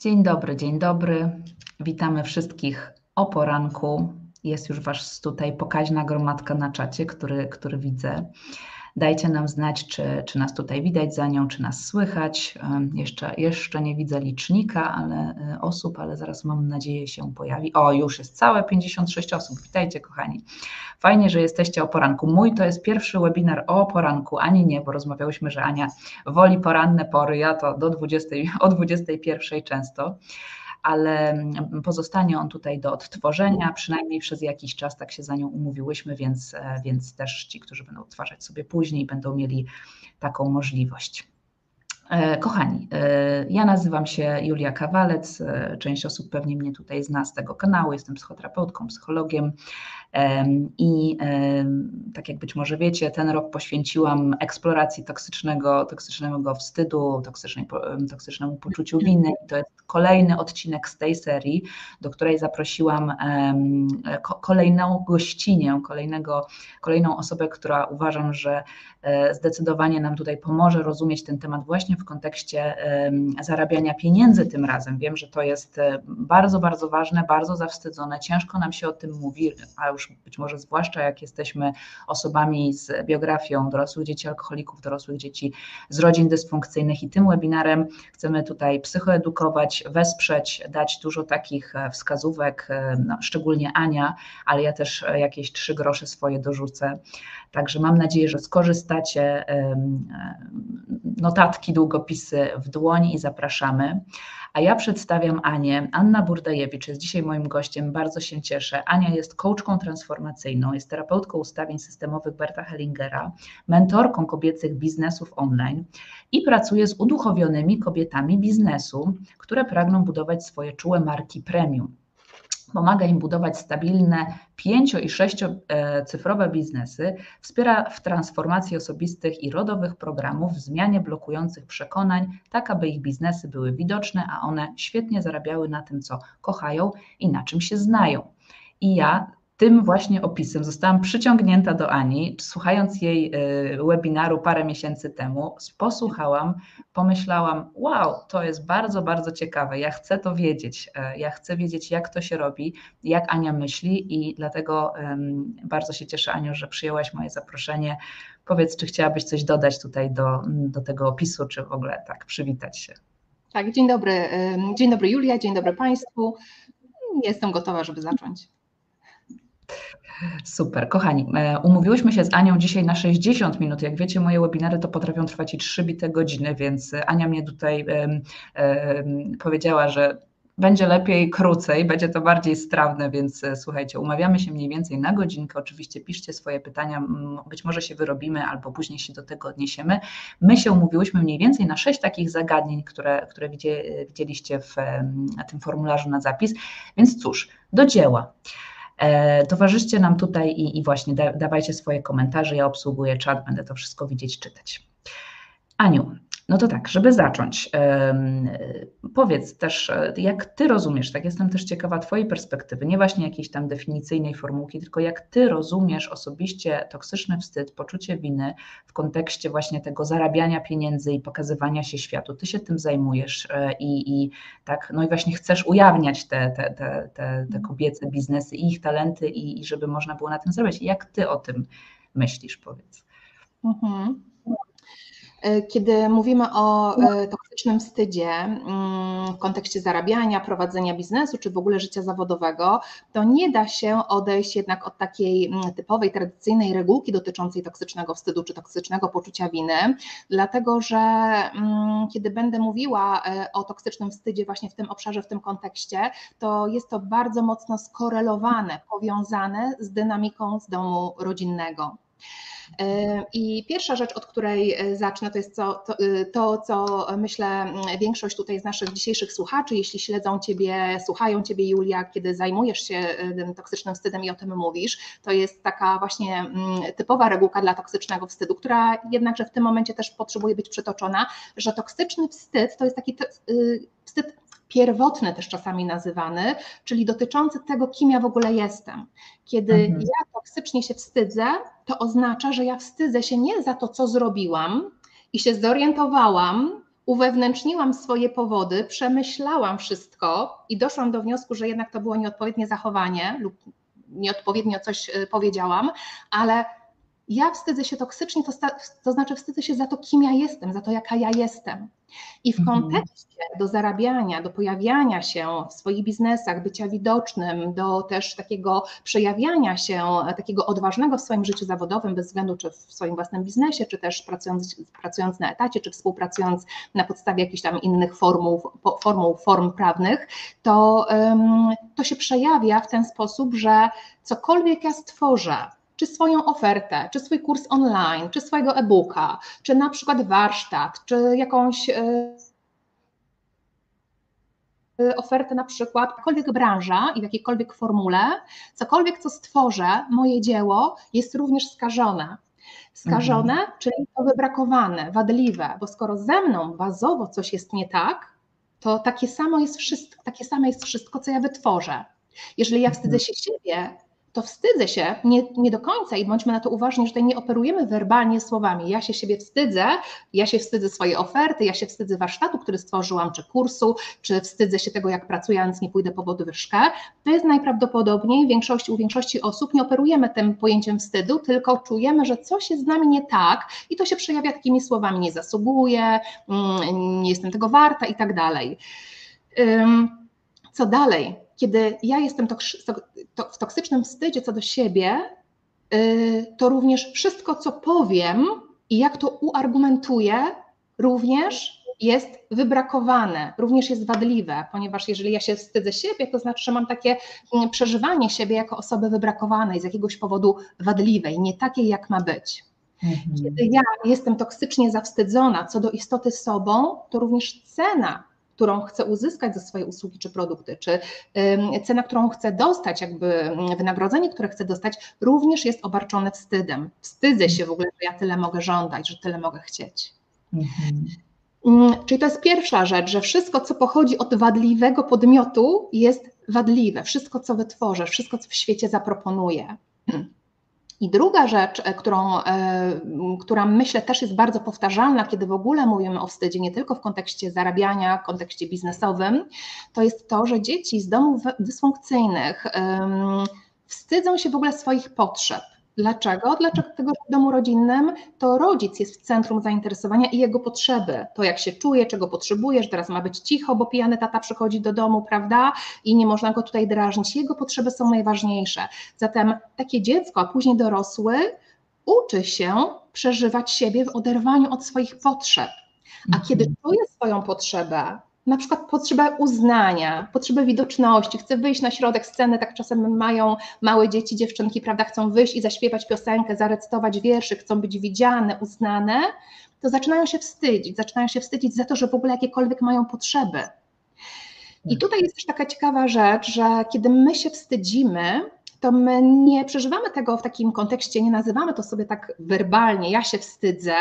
Dzień dobry, dzień dobry. Witamy wszystkich o poranku. Jest już Was tutaj pokaźna gromadka na czacie, który, który widzę. Dajcie nam znać, czy, czy nas tutaj widać za nią, czy nas słychać. Jeszcze, jeszcze nie widzę licznika ale, e, osób, ale zaraz mam nadzieję się pojawi. O, już jest całe 56 osób. Witajcie, kochani. Fajnie, że jesteście o poranku. Mój to jest pierwszy webinar o poranku, ani nie, bo rozmawiałyśmy, że Ania woli poranne pory, ja to do 20, o 21 często ale pozostanie on tutaj do odtworzenia, przynajmniej przez jakiś czas, tak się za nią umówiłyśmy, więc, e, więc też ci, którzy będą odtwarzać sobie później, będą mieli taką możliwość. E, kochani, e, ja nazywam się Julia Kawalec. Część osób pewnie mnie tutaj zna z tego kanału. Jestem psychoterapeutką, psychologiem. I tak jak być może wiecie, ten rok poświęciłam eksploracji toksycznego, toksycznego wstydu, toksycznemu poczuciu winy. I to jest kolejny odcinek z tej serii, do której zaprosiłam kolejną gościnię, kolejnego, kolejną osobę, która uważam, że e, zdecydowanie nam tutaj pomoże rozumieć ten temat właśnie w kontekście zarabiania pieniędzy tym razem. Wiem, że to jest e, bardzo, bardzo ważne, bardzo zawstydzone, ciężko nam się o tym mówi, a już być może zwłaszcza jak jesteśmy osobami z biografią dorosłych dzieci alkoholików, dorosłych dzieci z rodzin dysfunkcyjnych i tym webinarem chcemy tutaj psychoedukować, wesprzeć, dać dużo takich e, wskazówek, e, no, szczególnie Ania, ale ja też jakieś trzy grosze swoje dorzucę. Także mam nadzieję, że skorzystacie. Notatki, długopisy w dłoni i zapraszamy. A ja przedstawiam Anię. Anna Burdajewicz jest dzisiaj moim gościem, bardzo się cieszę. Ania jest coachką transformacyjną, jest terapeutką ustawień systemowych Berta Hellingera, mentorką kobiecych biznesów online i pracuje z uduchowionymi kobietami biznesu, które pragną budować swoje czułe marki premium. Pomaga im budować stabilne pięcio- i sześciocyfrowe biznesy, wspiera w transformacji osobistych i rodowych programów, w zmianie blokujących przekonań, tak aby ich biznesy były widoczne, a one świetnie zarabiały na tym, co kochają i na czym się znają. I ja tym właśnie opisem zostałam przyciągnięta do Ani, słuchając jej y, webinaru parę miesięcy temu. Posłuchałam, pomyślałam, wow, to jest bardzo, bardzo ciekawe. Ja chcę to wiedzieć. E, ja chcę wiedzieć, jak to się robi, jak Ania myśli, i dlatego bardzo się cieszę, Aniu, że przyjęłaś moje zaproszenie. Powiedz, czy chciałabyś coś dodać tutaj do, do tego opisu, czy w ogóle tak przywitać się. Tak, dzień dobry. Dzień dobry, Julia, dzień dobry Państwu. Jestem gotowa, żeby zacząć. Super, kochani, e, umówiłyśmy się z Anią dzisiaj na 60 minut. Jak wiecie, moje webinary to potrafią trwać i 3 bite godziny, więc Ania mnie tutaj um, um, powiedziała, że będzie lepiej krócej, będzie to bardziej strawne, więc e, słuchajcie, umawiamy się mniej więcej na godzinkę. Oczywiście piszcie swoje pytania, być może się wyrobimy albo później się do tego odniesiemy. My się umówiłyśmy mniej więcej na sześć takich zagadnień, które, które widzieliście w tym formularzu na zapis. Więc cóż, do dzieła. E, towarzyszcie nam tutaj i, i właśnie da, dawajcie swoje komentarze. Ja obsługuję czat, będę to wszystko widzieć, czytać. Aniu, no to tak, żeby zacząć, powiedz też, jak Ty rozumiesz, tak jestem też ciekawa Twojej perspektywy, nie właśnie jakiejś tam definicyjnej formułki, tylko jak Ty rozumiesz osobiście toksyczny wstyd, poczucie winy w kontekście właśnie tego zarabiania pieniędzy i pokazywania się światu. Ty się tym zajmujesz e, i, i tak, no i właśnie chcesz ujawniać te, te, te, te, te kobiece biznesy i ich talenty i, i żeby można było na tym zarabiać. Jak Ty o tym myślisz, powiedz? Mhm. E, kiedy mówimy o e, toksycznym wstydzie mm, w kontekście zarabiania, prowadzenia biznesu czy w ogóle życia zawodowego, to nie da się odejść jednak od takiej mm, typowej, tradycyjnej regułki dotyczącej toksycznego wstydu czy toksycznego poczucia winy, dlatego że mm, kiedy będę mówiła e, o toksycznym wstydzie właśnie w tym obszarze, w tym kontekście, to jest to bardzo mocno skorelowane, powiązane z dynamiką z domu rodzinnego. I pierwsza rzecz, od której e, zacznę, to jest to, to, e, to, co myślę większość tutaj z naszych dzisiejszych słuchaczy, jeśli śledzą Ciebie, słuchają Ciebie Julia, kiedy zajmujesz się tym toksycznym wstydem i o tym mówisz, to jest taka właśnie typowa regułka dla toksycznego wstydu, która jednakże w tym momencie też potrzebuje być przytoczona, że toksyczny wstyd to jest taki wstyd pierwotny też czasami nazywany, czyli dotyczący tego, kim ja w ogóle jestem. Kiedy mhm. ja toksycznie się wstydzę, to oznacza, że ja wstydzę się nie za to, co zrobiłam i się zorientowałam, uwewnętrzniłam swoje powody, przemyślałam wszystko i doszłam do wniosku, że jednak to było nieodpowiednie zachowanie lub nieodpowiednio coś y, powiedziałam, ale ja wstydzę się toksycznie, to, to, znaczy wstydzę się za to, kim ja jestem, za to, jaka ja jestem. I w mhm. kontekście do zarabiania, do pojawiania się w swoich biznesach, bycia widocznym, do też takiego przejawiania się, takiego odważnego w swoim życiu zawodowym, bez względu czy w swoim własnym biznesie, czy też pracując, pracując na etacie, czy współpracując na podstawie jakichś tam innych formuł, formuł form prawnych, to, to się przejawia w ten sposób, że cokolwiek ja stworzę, czy swoją ofertę, czy swój kurs online, czy swojego e-booka, czy na przykład warsztat, czy jakąś e, ofertę na przykład, jakakolwiek branża i w jakiejkolwiek formule, cokolwiek co stworzę, moje dzieło jest również skażone. Skażone, mhm. czyli to wybrakowane, wadliwe, bo skoro ze mną bazowo coś jest nie tak, to takie samo jest wszystko, takie samo jest wszystko, co ja wytworzę. Jeżeli ja wstydzę się siebie, to wstydzę się, nie, nie do końca i bądźmy na to uważni, że tutaj nie operujemy werbalnie słowami. Ja się siebie wstydzę, ja się wstydzę swojej oferty, ja się wstydzę warsztatu, który stworzyłam, czy kursu, czy wstydzę się tego, jak pracuję, nie pójdę po podwyżkę. To jest najprawdopodobniej większości, u większości osób nie operujemy tym pojęciem wstydu, tylko czujemy, że coś jest z nami nie tak i to się przejawia takimi słowami, nie zasługuję, mm, nie jestem tego warta i tak dalej. Co dalej? Kiedy ja jestem w toksycznym wstydzie co do siebie, y, to również wszystko, co powiem i jak to uargumentuję, również jest wybrakowane, również jest wadliwe, ponieważ jeżeli ja się wstydzę siebie, to znaczy, że mam takie mm, przeżywanie siebie jako osoby wybrakowanej, z jakiegoś powodu wadliwej, nie takiej, jak ma być. Mhm. Kiedy ja jestem toksycznie zawstydzona co do istoty sobą, to również cena którą chcę uzyskać za swoje usługi czy produkty, czy cena, którą chcę dostać, jakby wynagrodzenie, które chcę dostać, również jest obarczone wstydem. Wstydzę się w ogóle, że ja tyle mogę żądać, że tyle mogę chcieć. Mhm. Mm, czyli to jest pierwsza rzecz, że wszystko, co pochodzi od wadliwego podmiotu, jest wadliwe. Wszystko, co wytworzę, wszystko, co w świecie zaproponuję. I druga rzecz, e, którą, e, która myślę też jest bardzo powtarzalna, kiedy w ogóle mówimy o wstydzie, nie tylko w kontekście zarabiania, w kontekście biznesowym, to jest to, że dzieci z domów dysfunkcyjnych wstydzą się w ogóle swoich potrzeb. Dlaczego? Dlaczego w domu rodzinnym to rodzic jest w centrum zainteresowania i jego potrzeby. To jak się czuje, czego potrzebuje, że teraz ma być cicho, bo pijany tata przychodzi do domu, prawda? I nie można go tutaj drażnić. Jego potrzeby są najważniejsze. Zatem takie dziecko, a później dorosły, uczy się przeżywać siebie w oderwaniu od swoich potrzeb. A kiedy mhm. czuje swoją potrzebę, na przykład potrzebę uznania, potrzebę widoczności, chcę wyjść na środek sceny, tak czasem mają małe dzieci, dziewczynki, prawda, chcą wyjść i zaśpiewać piosenkę, zarecytować wierszy, chcą być widziane, uznane, to zaczynają się wstydzić, zaczynają się wstydzić za to, że w ogóle jakiekolwiek mają potrzeby. I tak. tutaj jest też taka ciekawa rzecz, że kiedy my się wstydzimy, to my nie przeżywamy tego w takim kontekście, nie nazywamy to sobie tak werbalnie, ja się wstydzę,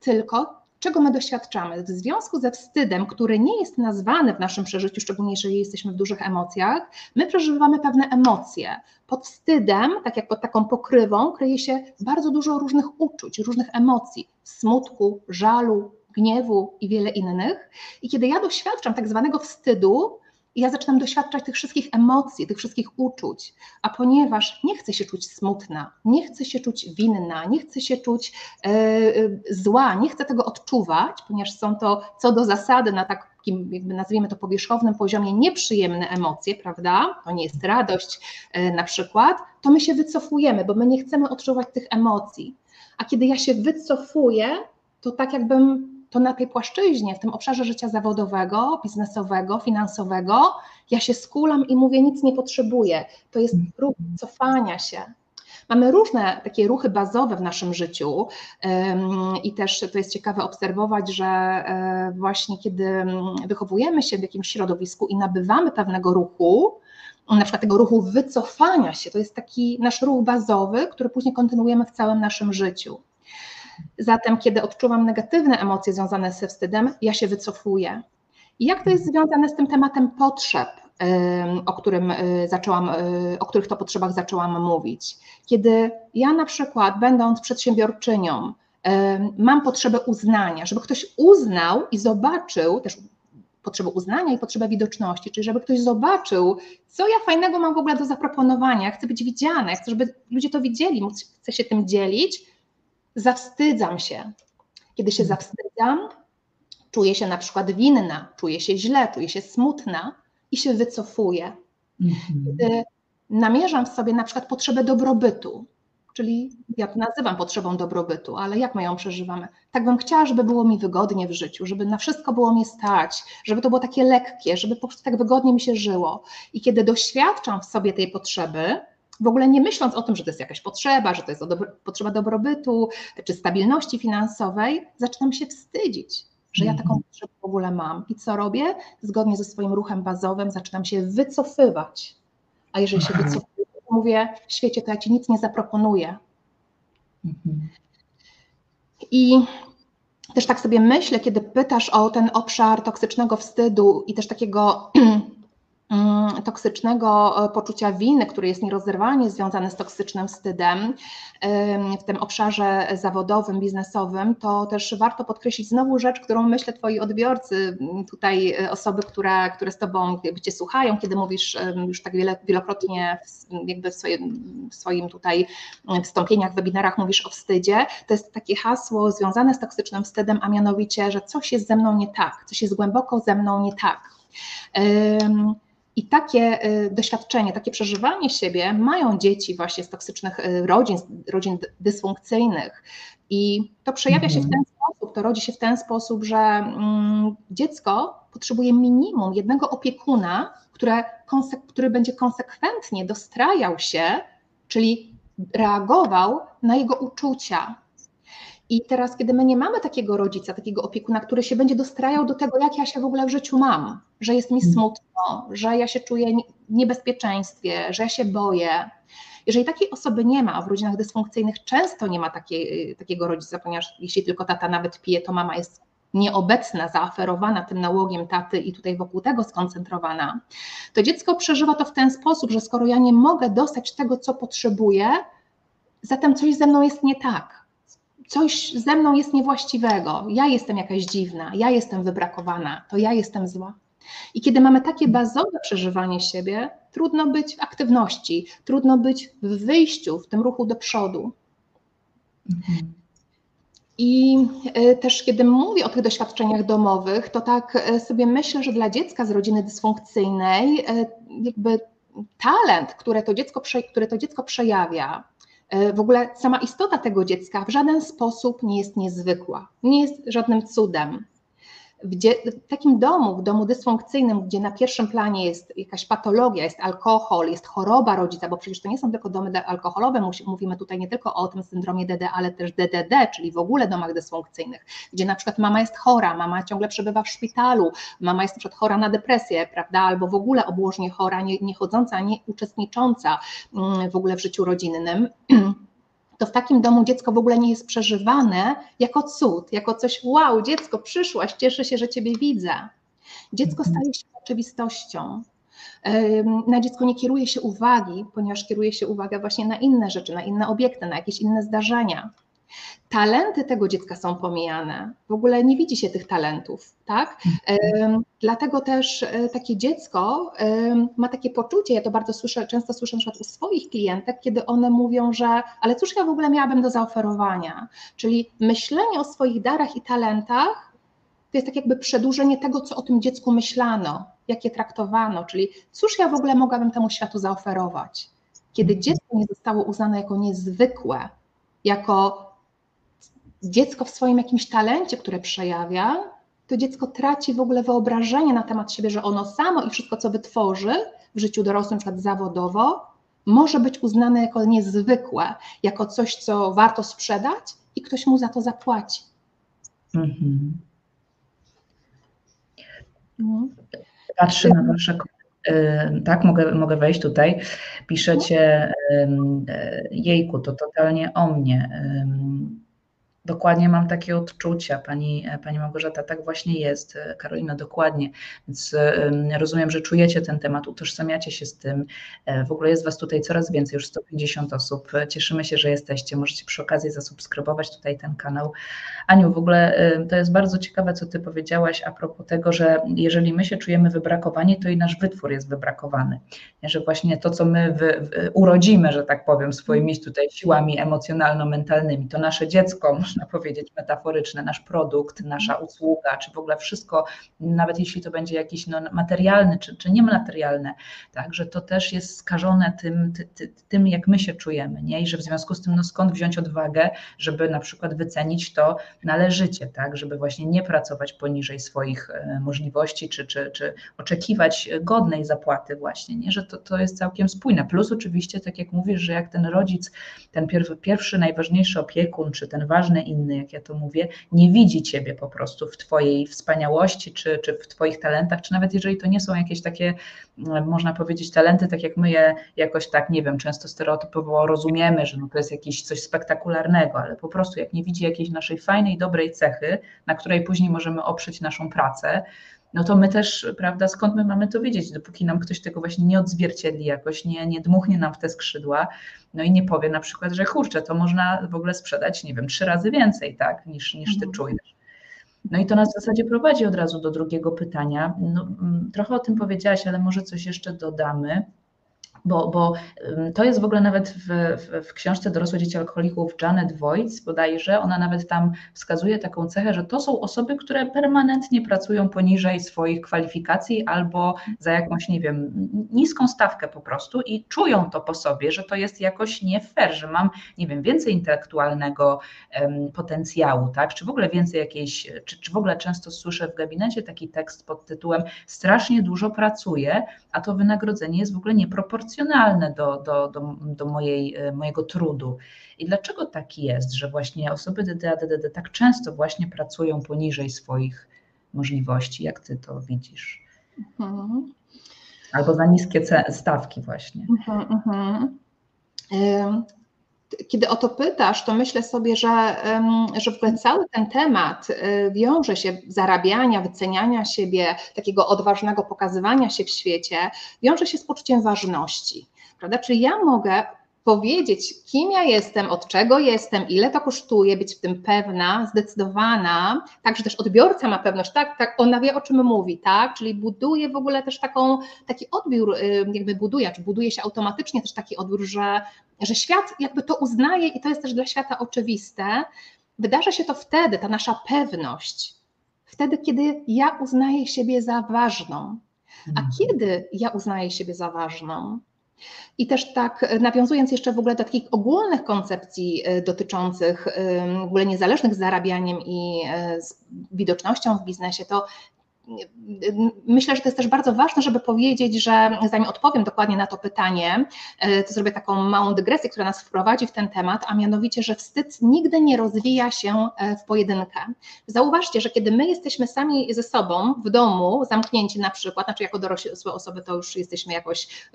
tylko czego my doświadczamy. W związku ze wstydem, który nie jest nazwany w naszym przeżyciu, szczególnie jeżeli jesteśmy w dużych emocjach, my przeżywamy pewne emocje. Pod wstydem, tak jak pod taką pokrywą, kryje się bardzo dużo różnych uczuć, różnych emocji smutku, żalu, gniewu i wiele innych. I kiedy ja doświadczam tak zwanego wstydu, i ja zaczynam doświadczać tych wszystkich emocji, tych wszystkich uczuć, a ponieważ nie chcę się czuć smutna, nie chcę się czuć winna, nie chcę się czuć e, e, zła, nie chcę tego odczuwać, ponieważ są to co do zasady na takim, jakby nazwijmy to powierzchownym poziomie, nieprzyjemne emocje, prawda? To nie jest radość e, na przykład, to my się wycofujemy, bo my nie chcemy odczuwać tych emocji. A kiedy ja się wycofuję, to tak jakbym to na tej płaszczyźnie, w tym obszarze życia zawodowego, biznesowego, finansowego, ja się skulam i mówię, nic nie potrzebuję. To jest mhm. ruch cofania się. Mamy różne takie ruchy bazowe w naszym życiu i też to jest ciekawe obserwować, że e, właśnie kiedy wychowujemy się w jakimś środowisku i nabywamy pewnego ruchu, na przykład tego ruchu wycofania się, to jest taki nasz ruch bazowy, który później kontynuujemy w całym naszym życiu. Zatem, kiedy odczuwam negatywne emocje związane ze wstydem, ja się wycofuję. I jak to jest związane z tym tematem potrzeb, o, którym y, zaczęłam, y, o których to potrzebach zaczęłam mówić? Kiedy ja na przykład, będąc przedsiębiorczynią, mam potrzebę uznania, żeby ktoś uznał i zobaczył, też potrzebę uznania i potrzebę widoczności, czyli żeby ktoś zobaczył, co ja fajnego mam w ogóle do zaproponowania, chcę być widziana, chcę, żeby ludzie to widzieli, chcę się tym dzielić, zawstydzam się. Kiedy się zawstydzam, czuję się na przykład winna, czuję się źle, czuję się smutna i się wycofuję. Mhm. Kiedy namierzam w sobie na przykład potrzebę dobrobytu, czyli ja to nazywam potrzebą dobrobytu, ale jak my ją przeżywamy? Tak bym chciała, żeby było mi wygodnie w życiu, żeby na wszystko było mi stać, żeby to było takie lekkie, żeby po prostu tak wygodnie mi się żyło. I kiedy doświadczam w sobie tej potrzeby, w ogóle nie myśląc o tym, że to jest jakaś potrzeba, że to jest dobro, potrzeba dobrobytu czy stabilności finansowej, zaczynam się wstydzić, że ja taką mhm. potrzebę w ogóle mam. I co robię? Zgodnie ze swoim ruchem bazowym zaczynam się wycofywać. A jeżeli się wycofuję, to mówię, w świecie to ja ci nic nie zaproponuję. Mhm. I też tak sobie myślę, kiedy pytasz o ten obszar toksycznego wstydu i też takiego toksycznego e, poczucia winy, który jest nierozerwalnie związany z toksycznym wstydem w tym obszarze zawodowym, biznesowym, to też warto podkreślić znowu rzecz, którą myślę Twoi odbiorcy, tutaj e, osoby, które, które z Tobą Cię słuchają, kiedy mówisz już tak wiele, wielokrotnie jakby w swoim, w swoim tutaj wystąpieniach, webinarach mówisz o wstydzie, to jest takie hasło związane z toksycznym wstydem, a mianowicie, że coś jest ze mną nie tak, coś jest głęboko ze mną nie tak. I takie y, doświadczenie, takie przeżywanie siebie mają dzieci właśnie z toksycznych y, rodzin, rodzin dysfunkcyjnych. I to przejawia się w ten sposób, to rodzi się w ten sposób, że mm, dziecko potrzebuje minimum jednego opiekuna, które, który będzie konsekwentnie dostrajał się, czyli reagował na jego uczucia, i teraz, kiedy my nie mamy takiego rodzica, takiego opiekuna, który się będzie dostrajał do tego, jak ja się w ogóle w życiu mam, że jest mi mhm. smutno, że ja się czuję w niebezpieczeństwie, że ja się boję. Jeżeli takiej osoby nie ma, a w rodzinach dysfunkcyjnych często nie ma takiej, takiego rodzica, ponieważ jeśli tylko tata nawet pije, to mama jest nieobecna, zaoferowana tym nałogiem taty i tutaj wokół tego skoncentrowana, to dziecko przeżywa to w ten sposób, że skoro ja nie mogę dostać tego, co potrzebuję, zatem coś ze mną jest nie tak coś ze mną jest niewłaściwego, ja jestem jakaś dziwna, ja jestem wybrakowana, to ja jestem zła. I kiedy mamy takie bazowe przeżywanie siebie, trudno być w aktywności, trudno być w wyjściu, w tym ruchu do przodu. Mhm. I e, też kiedy mówię o tych doświadczeniach domowych, to tak e, sobie myślę, że dla dziecka z rodziny dysfunkcyjnej e, jakby talent, które to dziecko, które to dziecko przejawia, w ogóle sama istota tego dziecka w żaden sposób nie jest niezwykła, nie jest żadnym cudem. W, w, takim domu, w domu dysfunkcyjnym, gdzie na pierwszym planie jest jakaś patologia, jest alkohol, jest choroba rodzica, bo przecież to nie są tylko domy alkoholowe, mówimy tutaj nie tylko o tym syndromie DD, ale też DDD, czyli w ogóle domach dysfunkcyjnych, gdzie na przykład mama jest chora, mama ciągle przebywa w szpitalu, mama jest na przykład chora na depresję, prawda, albo w ogóle obłożnie chora, nie, nie chodząca, nie uczestnicząca mm, w ogóle w życiu rodzinnym. to w takim domu dziecko w ogóle nie jest przeżywane jako cud, jako coś, wow, dziecko, przyszłaś, cieszę się, że Ciebie widzę. Dziecko mhm. staje się oczywistością. Na dziecko nie kieruje się uwagi, ponieważ kieruje się uwaga właśnie na inne rzeczy, na inne obiekty, na jakieś inne zdarzenia. Talenty tego dziecka są pomijane. W ogóle nie widzi się tych talentów, tak? Mhm. Dlatego też e, takie dziecko ma takie poczucie, ja to bardzo słyszę, często słyszę na przykład u swoich klientek, kiedy one mówią, że ale cóż ja w ogóle miałabym do zaoferowania? Czyli myślenie o swoich darach i talentach to jest tak jakby przedłużenie tego, co o tym dziecku myślano, jak je traktowano, czyli cóż ja w ogóle mogłabym temu światu zaoferować? Kiedy mhm. dziecko nie zostało uznane jako niezwykłe, jako dziecko w swoim jakimś talencie, które przejawia, to dziecko traci w ogóle wyobrażenie na temat siebie, że ono samo i wszystko, co wytworzy w życiu dorosłym, na przykład zawodowo, może być uznane jako niezwykłe, jako coś, co warto sprzedać i ktoś mu za to zapłaci. Mhm. No. Patrzę na wasze tak, mogę, mogę wejść tutaj. Piszecie, jejku, to totalnie o mnie Dokładnie mam takie odczucia, pani, pani Małgorzata, tak właśnie jest. Karolina, dokładnie. Więc rozumiem, że czujecie ten temat, utożsamiacie się z tym. E, w ogóle jest Was tutaj coraz więcej, już 150 osób. Cieszymy się, że jesteście. Możecie przy okazji zasubskrybować tutaj ten kanał. Aniu, w ogóle to jest bardzo ciekawe, co Ty powiedziałaś a propos tego, że jeżeli my się czujemy wybrakowani, to i nasz wytwór jest wybrakowany. Że właśnie to, co my wy, urodzimy, że tak powiem, swoimi tutaj siłami emocjonalno-mentalnymi, to nasze dziecko, można powiedzieć, metaforyczne, nasz produkt, nasza usługa, czy w ogóle wszystko, nawet jeśli to będzie jakiś no, materialny, czy, czy niematerialne, tak, że to też jest skażone tym, ty, ty, tym, jak my się czujemy, nie? I że w związku z tym, no skąd wziąć odwagę, żeby na przykład wycenić to należycie, tak, żeby właśnie nie pracować poniżej swoich e, możliwości, czy, czy, czy oczekiwać godnej zapłaty właśnie, nie? Że to, to jest całkiem spójne. Plus oczywiście, tak jak mówisz, że jak ten rodzic, ten pierwszy, pierwszy najważniejszy opiekun, czy ten ważny inny, jak ja to mówię, nie widzi ciebie po prostu w twojej wspaniałości, czy, czy w twoich talentach, czy nawet jeżeli to nie są jakieś takie, mm, można powiedzieć, talenty, tak jak my je jakoś tak, nie wiem, często stereotypowo rozumiemy, że no to jest jakieś coś spektakularnego, ale po prostu jak nie widzi jakiejś naszej fajnej, dobrej cechy, na której później możemy oprzeć naszą pracę, no to my też, prawda, skąd my mamy to wiedzieć, dopóki nam ktoś tego właśnie nie odzwierciedli jakoś, nie, nie dmuchnie nam w te skrzydła, no i nie powie na przykład, że kurczę, to można w ogóle sprzedać, nie wiem, trzy razy więcej, tak, niż, niż ty mhm. czujesz. No i to nas w zasadzie prowadzi od razu do drugiego pytania. No, mm, trochę o tym powiedziałaś, ale może coś jeszcze dodamy bo, bo to jest w ogóle nawet w, w, w, książce Dorosłe Dzieci Alkoholików Janet Voigt bodajże, ona nawet tam wskazuje taką cechę, że to są osoby, które permanentnie pracują poniżej swoich kwalifikacji albo za jakąś, nie wiem, niską stawkę po prostu i czują to po sobie, że to jest jakoś nie fair, że mam, nie wiem, więcej intelektualnego potencjału, tak, czy w ogóle więcej jakiejś, czy, czy w ogóle często słyszę w gabinecie taki tekst pod tytułem strasznie dużo pracuję, a to wynagrodzenie jest w ogóle nieproporcjonalne do, do, do, do mojej, e, mojego trudu. I dlaczego tak jest, że właśnie osoby DDA, DDD tak często właśnie pracują poniżej swoich możliwości? Jak ty to widzisz? Mhm. Albo za niskie stawki właśnie. Mhm, mhm kiedy o to pytasz, to myślę sobie, że, że w ogóle cały ten temat y, wiąże się zarabiania, wyceniania siebie, takiego odważnego pokazywania się w świecie, wiąże się z poczuciem ważności. Prawda? Czyli ja mogę powiedzieć, kim ja jestem, od czego jestem, ile to kosztuje, być w tym pewna, zdecydowana, tak, że też odbiorca ma pewność, tak, tak, ona wie o czym mówi, tak, czyli buduje w ogóle też taką, taki odbiór, y, jakby buduje, czy buduje się automatycznie też taki odbiór, że, że świat jakby to uznaje i to jest też dla świata oczywiste. Wydarza się to wtedy, ta nasza pewność, wtedy, kiedy ja uznaję siebie za ważną. A mhm. kiedy ja uznaję siebie za ważną? I też tak, e, nawiązując jeszcze w ogóle do takich ogólnych koncepcji e, dotyczących w ogóle niezależnych zarabianiem i e, z widocznością w biznesie, to myślę, że to jest też bardzo ważne, żeby powiedzieć, że zanim odpowiem dokładnie na to pytanie, e, to zrobię taką małą dygresję, która nas wprowadzi w ten temat, a mianowicie, że wstyd nigdy nie rozwija się e, w pojedynkę. Zauważcie, że kiedy my jesteśmy sami ze sobą w domu, zamknięci na przykład, znaczy jako dorosłe osoby to już jesteśmy jakoś,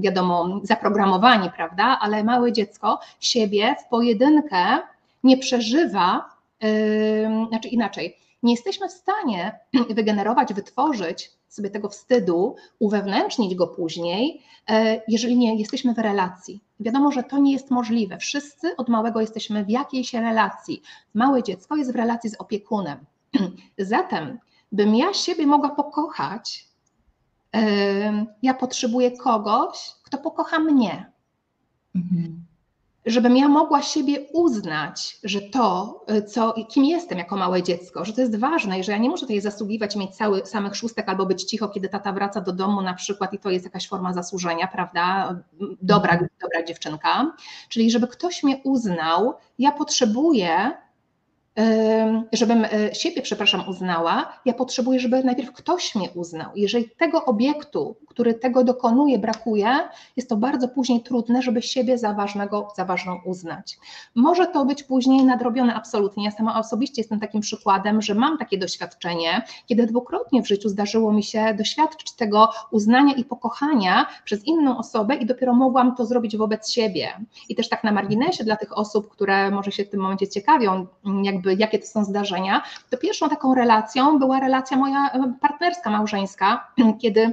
wiadomo, zaprogramowani, prawda, ale małe dziecko siebie w pojedynkę nie przeżywa, znaczy inaczej, nie jesteśmy w stanie wygenerować, wytworzyć sobie tego wstydu, uwewnętrznić go później, e, jeżeli nie jesteśmy w relacji. Wiadomo, że to nie jest możliwe. Wszyscy od małego jesteśmy w jakiejś relacji. Małe dziecko jest w relacji z opiekunem. Zatem, bym ja siebie mogła pokochać, ja potrzebuję kogoś, kto pokocha mnie. Mhm żebym ja mogła siebie uznać, że to, y, co, kim jestem jako małe dziecko, że to jest ważne i że ja nie muszę tutaj zasługiwać, mieć cały, samych szóstek albo być cicho, kiedy tata wraca do domu na przykład i to jest jakaś forma zasłużenia, prawda? Dobra, dobra dziewczynka. Czyli żeby ktoś mnie uznał, ja potrzebuję żebym e, siebie, przepraszam, uznała, ja potrzebuję, żeby najpierw ktoś mnie uznał. Jeżeli tego obiektu, który tego dokonuje, brakuje, jest to bardzo później trudne, żeby siebie za ważnego, za ważną uznać. Może to być później nadrobione absolutnie. Ja sama osobiście jestem takim przykładem, że mam takie doświadczenie, kiedy dwukrotnie w życiu zdarzyło mi się doświadczyć tego uznania i pokochania przez inną osobę i dopiero mogłam to zrobić wobec siebie. I też tak na marginesie dla tych osób, które może się w tym momencie ciekawią, jakby jakie to są zdarzenia, to pierwszą taką relacją była relacja moja partnerska, małżeńska, kiedy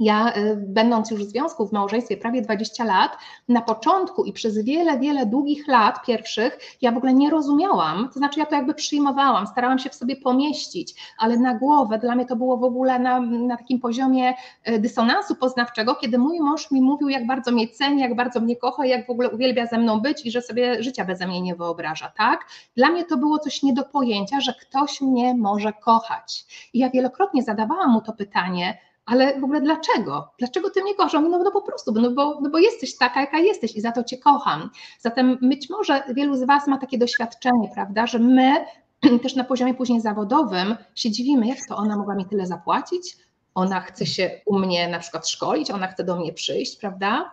ja, y, będąc już w związku, w małżeństwie prawie 20 lat, na początku i przez wiele, wiele długich lat pierwszych, ja w ogóle nie rozumiałam, to znaczy ja to jakby przyjmowałam, starałam się w sobie pomieścić, ale na głowę dla mnie to było w ogóle na, na takim poziomie y, dysonansu poznawczego, kiedy mój mąż mi mówił, jak bardzo mnie ceni, jak bardzo mnie kocha, jak w ogóle uwielbia ze mną być i że sobie życia beze mnie nie wyobraża, tak? Dla mnie to było coś nie do pojęcia, że ktoś mnie może kochać. I ja wielokrotnie zadawałam mu to pytanie, ale w ogóle dlaczego? Dlaczego ty mnie kochasz? No, no po prostu, no bo, no bo jesteś taka, jaka jesteś i za to cię kocham. Zatem być może wielu z was ma takie doświadczenie, prawda, że my też na poziomie później zawodowym się dziwimy, jak to ona mogła mi tyle zapłacić, ona chce się u mnie na przykład szkolić, ona chce do mnie przyjść, prawda?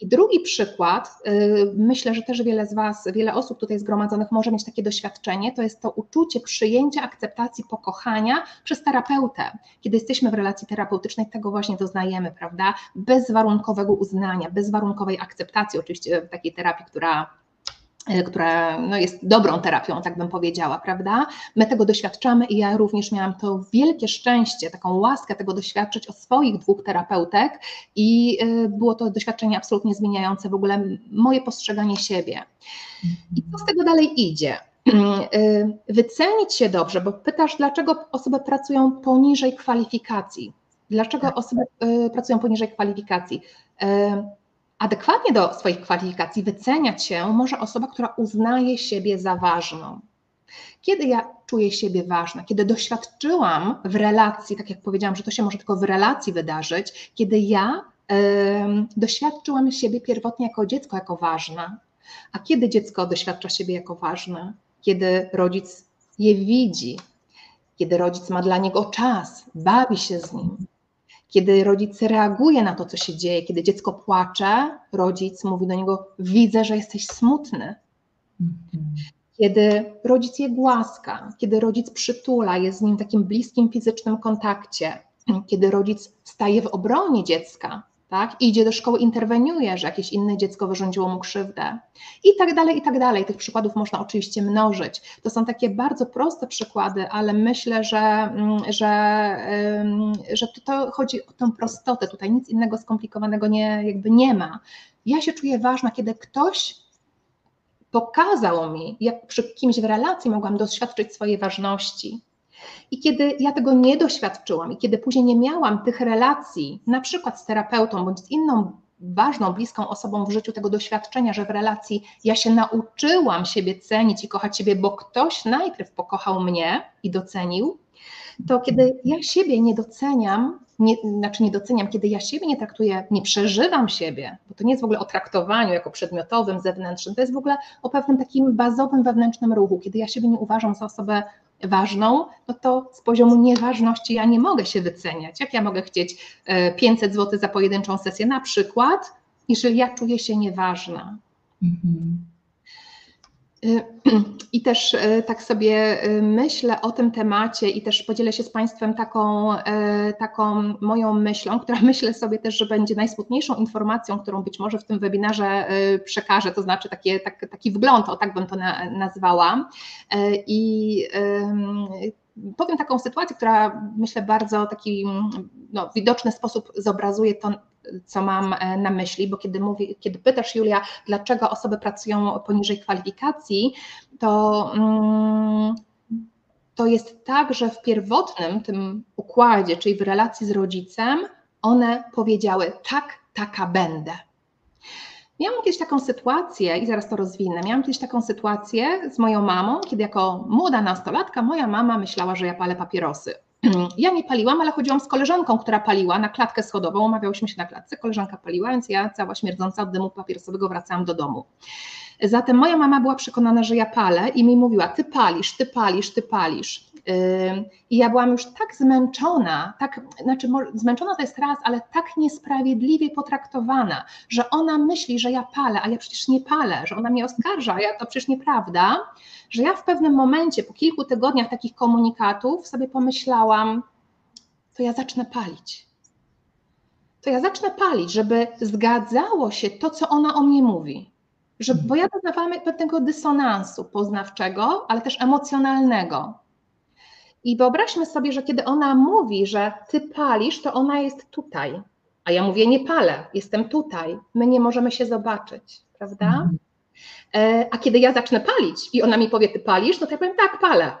I drugi przykład, y, myślę, że też wiele z Was, wiele osób tutaj zgromadzonych może mieć takie doświadczenie, to jest to uczucie przyjęcia, akceptacji, pokochania przez terapeutę. Kiedy jesteśmy w relacji terapeutycznej, tego właśnie doznajemy, prawda? Bezwarunkowego uznania, bezwarunkowej akceptacji, oczywiście w takiej terapii, która która no, jest dobrą terapią, tak bym powiedziała, prawda? My tego doświadczamy i ja również miałam to wielkie szczęście, taką łaskę tego doświadczyć od swoich dwóch terapeutek i e, było to doświadczenie absolutnie zmieniające w ogóle moje postrzeganie siebie. I co z tego dalej idzie? E, wycenić się dobrze, bo pytasz, dlaczego osoby pracują poniżej kwalifikacji? Dlaczego tak. osoby pracują poniżej kwalifikacji? Adekwatnie do swoich kwalifikacji wyceniać się może osoba, która uznaje siebie za ważną. Kiedy ja czuję siebie ważna, kiedy doświadczyłam w relacji, tak jak powiedziałam, że to się może tylko w relacji wydarzyć, kiedy ja doświadczyłam siebie pierwotnie jako dziecko, jako ważna, a kiedy dziecko doświadcza siebie jako ważne, kiedy rodzic je widzi, kiedy rodzic ma dla niego czas, bawi się z nim, kiedy rodzic reaguje na to, co się dzieje, kiedy dziecko płacze, rodzic mówi do niego: Widzę, że jesteś smutny. Kiedy rodzic je głaska, kiedy rodzic przytula, jest z nim w takim bliskim fizycznym kontakcie, kiedy rodzic staje w obronie dziecka, tak? idzie do szkoły, interweniuje, że jakieś inne dziecko wyrządziło mu krzywdę i tak dalej, i tak dalej. Tych przykładów można oczywiście mnożyć. To są takie bardzo proste przykłady, ale myślę, że, mm, że, że to chodzi o tę prostotę. Tutaj nic innego skomplikowanego nie, jakby nie ma. Ja się czuję ważna, kiedy ktoś pokazał mi, jak przy kimś w relacji mogłam doświadczyć swojej ważności, i kiedy ja tego nie doświadczyłam i kiedy później nie miałam tych relacji, na przykład z terapeutą bądź z inną ważną, bliską osobą w życiu tego doświadczenia, że w relacji ja się nauczyłam siebie cenić i kochać siebie, bo ktoś najpierw pokochał mnie i docenił, to kiedy ja siebie nie doceniam, nie, znaczy nie doceniam, kiedy ja siebie nie traktuję, nie przeżywam siebie, bo to nie jest w ogóle o traktowaniu jako przedmiotowym, zewnętrznym, to jest w ogóle o pewnym takim bazowym wewnętrznym ruchu, kiedy ja siebie nie uważam za osobę ważną, no to z poziomu nieważności ja nie mogę się wyceniać. Jak ja mogę chcieć 500 e, zł za pojedynczą sesję na przykład, jeżeli ja czuję się nieważna. Mhm. I też e, tak sobie e, myślę o tym temacie i też podzielę się z Państwem taką, taką moją myślą, która myślę sobie też, że będzie najsmutniejszą informacją, którą być może w tym webinarze przekażę, to znaczy takie, tak, taki wgląd, o tak bym to nazwała. I powiem taką sytuację, która myślę bardzo taki no, widoczny sposób zobrazuje to, co mam e, na myśli, bo kiedy, mówi, kiedy pytasz Julia, dlaczego osoby pracują poniżej kwalifikacji, to, mm, to jest tak, że w pierwotnym tym układzie, czyli w relacji z rodzicem, one powiedziały tak, taka będę. Miałam kiedyś taką sytuację, i zaraz to rozwinę, miałam kiedyś taką sytuację z moją mamą, kiedy jako młoda nastolatka moja mama myślała, że ja palę papierosy. Ja nie paliłam, ale chodziłam z koleżanką, która paliła na klatkę schodową, umawiałyśmy się na klatce, koleżanka paliła, więc ja cała śmierdząca od dymu papierosowego wracałam do domu. Zatem moja mama była przekonana, że ja palę i mi mówiła, ty palisz, ty palisz, ty palisz. I ja byłam już tak zmęczona, tak, znaczy zmęczona to jest raz, ale tak niesprawiedliwie potraktowana, że ona myśli, że ja palę, a ja przecież nie palę, że ona mnie oskarża, a ja to przecież nieprawda, że ja w pewnym momencie, po kilku tygodniach takich komunikatów sobie pomyślałam, to ja zacznę palić. To ja zacznę palić, żeby zgadzało się to, co ona o mnie mówi. Że, bo ja doznawałam pewnego dysonansu poznawczego, ale też emocjonalnego. I wyobraźmy sobie, że kiedy ona mówi, że ty palisz, to ona jest tutaj. A ja mówię, nie palę, jestem tutaj. My nie możemy się zobaczyć, prawda? Mhm. E, a kiedy ja zacznę palić i ona mi powie, ty palisz, no to ja powiem, tak, palę.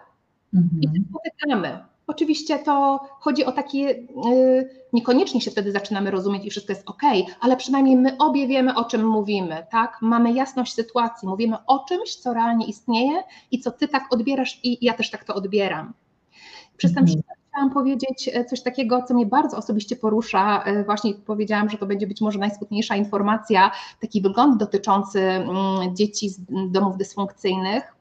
Mhm. I się spotykamy. Oczywiście to chodzi o takie, y, niekoniecznie się wtedy zaczynamy rozumieć i wszystko jest ok, ale przynajmniej my obie wiemy, o czym mówimy, tak? Mamy jasność sytuacji, mówimy o czymś, co realnie istnieje i co ty tak odbierasz i ja też tak to odbieram. Przez ten mhm. przykład chciałam powiedzieć e, coś takiego, co mnie bardzo osobiście porusza. E, właśnie powiedziałam, że to będzie być może najsmutniejsza informacja, taki wygląd dotyczący mm, dzieci z domów dysfunkcyjnych,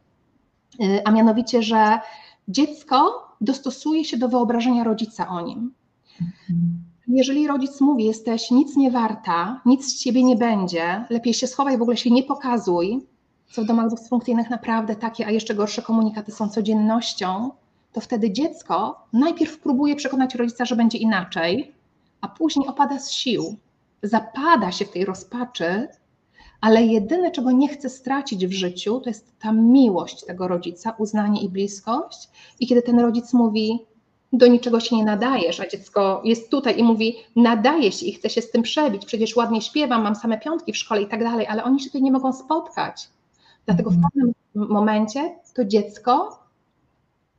e, a mianowicie, że dziecko dostosuje się do wyobrażenia rodzica o nim. Jeżeli rodzic mówi, jesteś nic nie warta, nic z ciebie nie będzie, lepiej się schowaj, w ogóle się nie pokazuj, co w domach dysfunkcyjnych naprawdę takie, a jeszcze gorsze komunikaty są codziennością, to wtedy dziecko najpierw próbuje przekonać rodzica, że będzie inaczej, a później opada z sił, zapada się w tej rozpaczy, ale jedyne, czego nie chce stracić w życiu, to jest ta miłość tego rodzica, uznanie i bliskość. I kiedy ten rodzic mówi, do niczego się nie nadajesz, a dziecko jest tutaj i mówi, nadaje się i chce się z tym przebić, przecież ładnie śpiewam, mam same piątki w szkole i tak dalej, ale oni się tutaj nie mogą spotkać. Dlatego w mhm. pewnym momencie to dziecko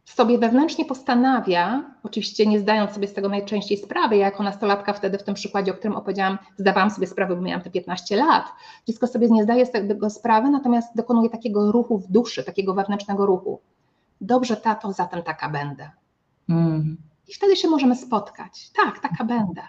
sobie wewnętrznie postanawia, oczywiście nie zdając sobie z tego najczęściej sprawy, ja jako nastolatka wtedy w tym przykładzie, o którym opowiedziałam, zdawałam sobie sprawę, bo miałam te 15 lat, dziecko sobie nie zdaje z tego sprawy, natomiast dokonuje takiego ruchu w duszy, takiego wewnętrznego ruchu. Dobrze, tato, zatem taka będę. Mm. I wtedy się możemy spotkać. Tak, taka będę.